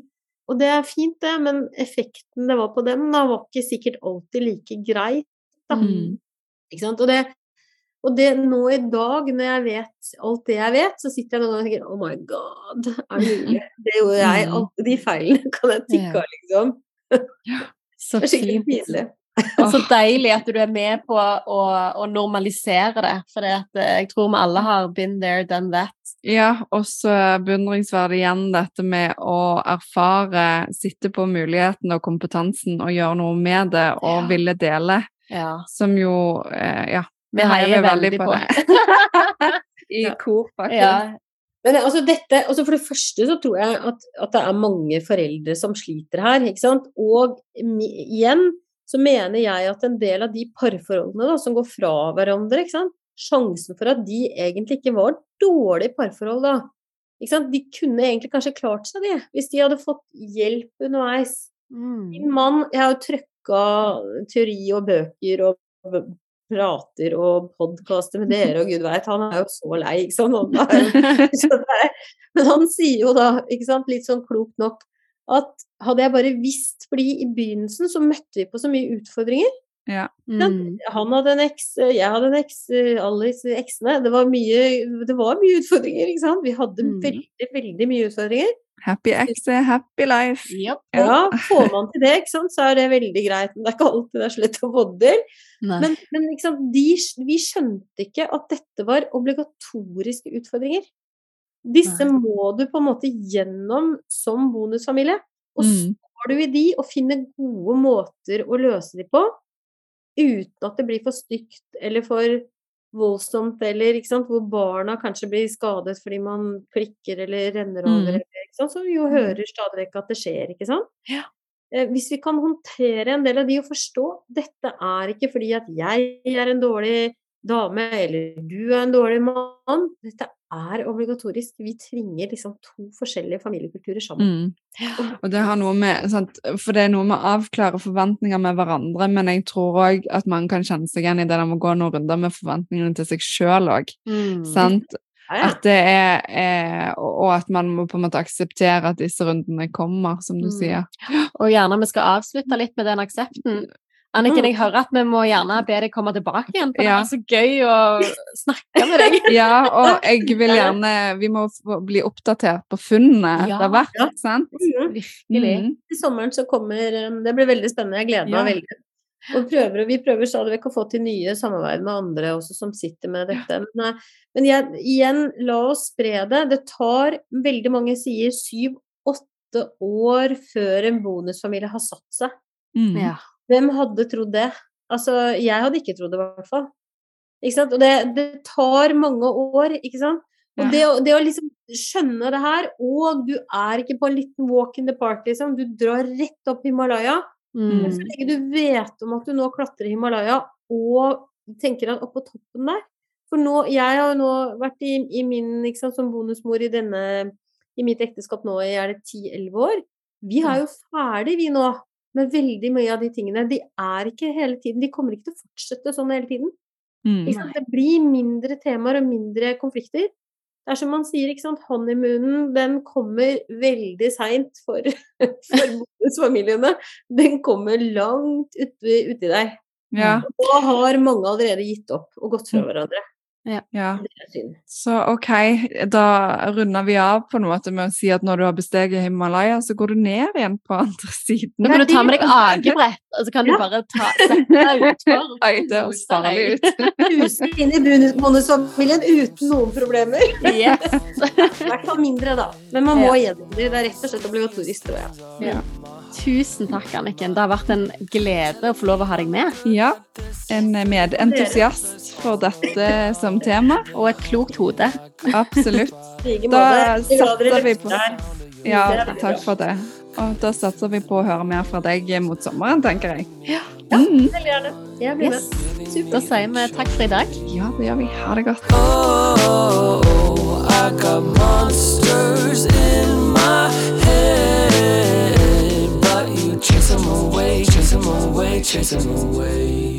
[SPEAKER 4] Og det er fint, det, men effekten det var på dem, da, var ikke sikkert alltid like greit, da.
[SPEAKER 2] Mm.
[SPEAKER 4] Ikke sant. Og det, og det nå i dag, når jeg vet alt det jeg vet, så sitter jeg noen ganger og tenker oh my god, er det mulig? Det gjorde jeg.
[SPEAKER 2] Mm.
[SPEAKER 4] Alle de feilene kan jeg tikke av, liksom.
[SPEAKER 1] Så
[SPEAKER 4] Det er skikkelig pinlig.
[SPEAKER 1] Så deilig at du er med på å, å normalisere det. For jeg tror vi alle har been there, done that.
[SPEAKER 2] Ja, også beundringsverdig igjen dette med å erfare, sitte på muligheten og kompetansen og gjøre noe med det og
[SPEAKER 1] Ja.
[SPEAKER 2] ville dele,
[SPEAKER 1] Ja.
[SPEAKER 2] som jo eh, Ja.
[SPEAKER 1] Vi heier veldig på det.
[SPEAKER 2] I kor, faktisk.
[SPEAKER 1] Ja.
[SPEAKER 4] Men altså dette, altså for det første så tror jeg at, at det er mange foreldre som sliter her, ikke sant. Og mi, igjen så mener jeg at en del av de parforholdene da, som går fra hverandre. Sjansen for at de egentlig ikke var dårlige parforhold da. De kunne egentlig kanskje klart seg det, hvis de hadde fått hjelp underveis.
[SPEAKER 1] Mm.
[SPEAKER 4] Min mann, jeg har jo trøkka teori og bøker og prater og podkaster med dere, og gud veit, han er jo så lei, ikke sant. Han er, men han sier jo da, ikke sant, litt sånn klokt nok, at hadde jeg bare visst, fordi i begynnelsen så møtte vi på så mye utfordringer.
[SPEAKER 1] Mm.
[SPEAKER 4] Han hadde en eks, jeg hadde en eks, alle disse eksene. Det var mye, det var mye utfordringer, ikke sant. Vi hadde
[SPEAKER 1] Mm.
[SPEAKER 4] veldig, veldig mye utfordringer.
[SPEAKER 2] Happy ex er happy life.
[SPEAKER 1] Yep.
[SPEAKER 4] Ja, får man til det, ikke sant, så er det veldig greit. Men det er ikke alltid det er så lett å få det til. Men, men ikke sant, de, vi skjønte ikke at dette var obligatoriske utfordringer. Disse må du på en måte gjennom som bonusfamilie. Og
[SPEAKER 2] Mm.
[SPEAKER 4] står du i de og finner gode måter å løse de på, uten at det blir for stygt eller for voldsomt, eller hvor barna kanskje blir skadet fordi man klikker eller renner over,
[SPEAKER 2] Mm.
[SPEAKER 4] som vi jo hører stadig vekk at det skjer, ikke sant.
[SPEAKER 1] Ja.
[SPEAKER 4] Eh, Hvis vi kan håndtere en del av de og forstå dette er ikke fordi at jeg er en dårlig dame, eller du er en dårlig mann. Dette er obligatorisk. Vi tvinger liksom to forskjellige familiekulturer sammen.
[SPEAKER 2] Mm. Og det har noe med, sant? For det er noe med å avklare forventninger med hverandre, men jeg tror òg at man kan kjenne seg igjen i det der med å gå noen runder med forventningene til seg sjøl òg.
[SPEAKER 1] Mm.
[SPEAKER 2] Sant? At det er, er Og og at man må på en måte akseptere at disse rundene kommer, som du
[SPEAKER 1] Mm.
[SPEAKER 2] sier.
[SPEAKER 1] Og gjerne vi skal avslutte litt med den aksepten. Anniken, jeg hører at vi må gjerne be deg komme tilbake igjen, for
[SPEAKER 2] Ja.
[SPEAKER 1] det er så gøy å snakke med deg.
[SPEAKER 2] Ja, og jeg vil gjerne Vi må bli oppdatert på funnene
[SPEAKER 1] Ja.
[SPEAKER 2] det har vært,
[SPEAKER 4] Ja.
[SPEAKER 2] sant?
[SPEAKER 4] Mhm.
[SPEAKER 1] Virkelig.
[SPEAKER 2] Mm.
[SPEAKER 4] Til sommeren så kommer um, Det blir veldig spennende. Jeg gleder meg
[SPEAKER 2] Ja.
[SPEAKER 4] veldig. Og prøver, vi prøver stadig vekk å få til nye samarbeid med andre også som sitter med dette. Men, eh, men jeg, igjen, la oss spre det. Det tar veldig mange sier syv-åtte år før en bonusfamilie har satt seg.
[SPEAKER 2] Mm.
[SPEAKER 1] Ja.
[SPEAKER 4] Hvem hadde trodd det? Altså, jeg hadde ikke trodd det, i hvert fall. Ikke sant? Og det, det tar mange år, ikke sant? Og det, det å liksom skjønne det her, og du er ikke på en liten walk in the park, liksom. Du drar rett opp Himalaya. Mm. så lenge du vet om at du nå klatrer Himalaya, og tenker at oppå toppen der For nå, jeg har jo nå vært i, i min, ikke sant, som bonusmor i denne i mitt ekteskap nå i er det 10-11 år. Vi er jo ferdig, vi nå, med veldig mye av de tingene. De er ikke hele tiden, de kommer ikke til å fortsette sånn hele tiden.
[SPEAKER 2] Mm.
[SPEAKER 4] Ikke sant? Det blir mindre temaer og mindre konflikter. Det er som man sier, ikke sant, honeymoonen den kommer veldig seint for, for bonusfamiliene. Den kommer langt uti, ut deg.
[SPEAKER 2] Ja,
[SPEAKER 4] Og da har mange allerede gitt opp og gått fra hverandre.
[SPEAKER 2] Ja.
[SPEAKER 4] Er.
[SPEAKER 2] Så ok, da runder vi av på en måte med å si at når du har besteget Himalaya, så går du ned igjen på andre siden.
[SPEAKER 1] Nå kan du ta med deg akebrett, og så kan du bare ta, sette deg utfor.
[SPEAKER 2] Oi, det høres farlig ut.
[SPEAKER 4] Huse inn i bonus- bonusfamilien uten noen problemer.
[SPEAKER 1] Yes.
[SPEAKER 4] I hvert fall mindre, da. Men man må gjennom det. Det er rett og slett obligatorisk, tror jeg.
[SPEAKER 1] Ja. Tusen takk, Anniken. Det har vært en glede å få lov å ha deg med.
[SPEAKER 2] Ja, en medentusiast for dette som tema.
[SPEAKER 1] Og et klokt hode.
[SPEAKER 2] Absolutt. Da
[SPEAKER 4] er
[SPEAKER 2] satser vi på- Ja, takk for det. Og da satser vi på å høre mer fra deg mot sommeren, tenker jeg.
[SPEAKER 1] Ja.
[SPEAKER 4] Veldig gjerne. Jeg blir med.
[SPEAKER 1] Yes. Da sier vi takk for i dag.
[SPEAKER 2] Ja, det gjør vi. Ha det godt.
[SPEAKER 3] Oh, I got monsters in my head, I chase them away.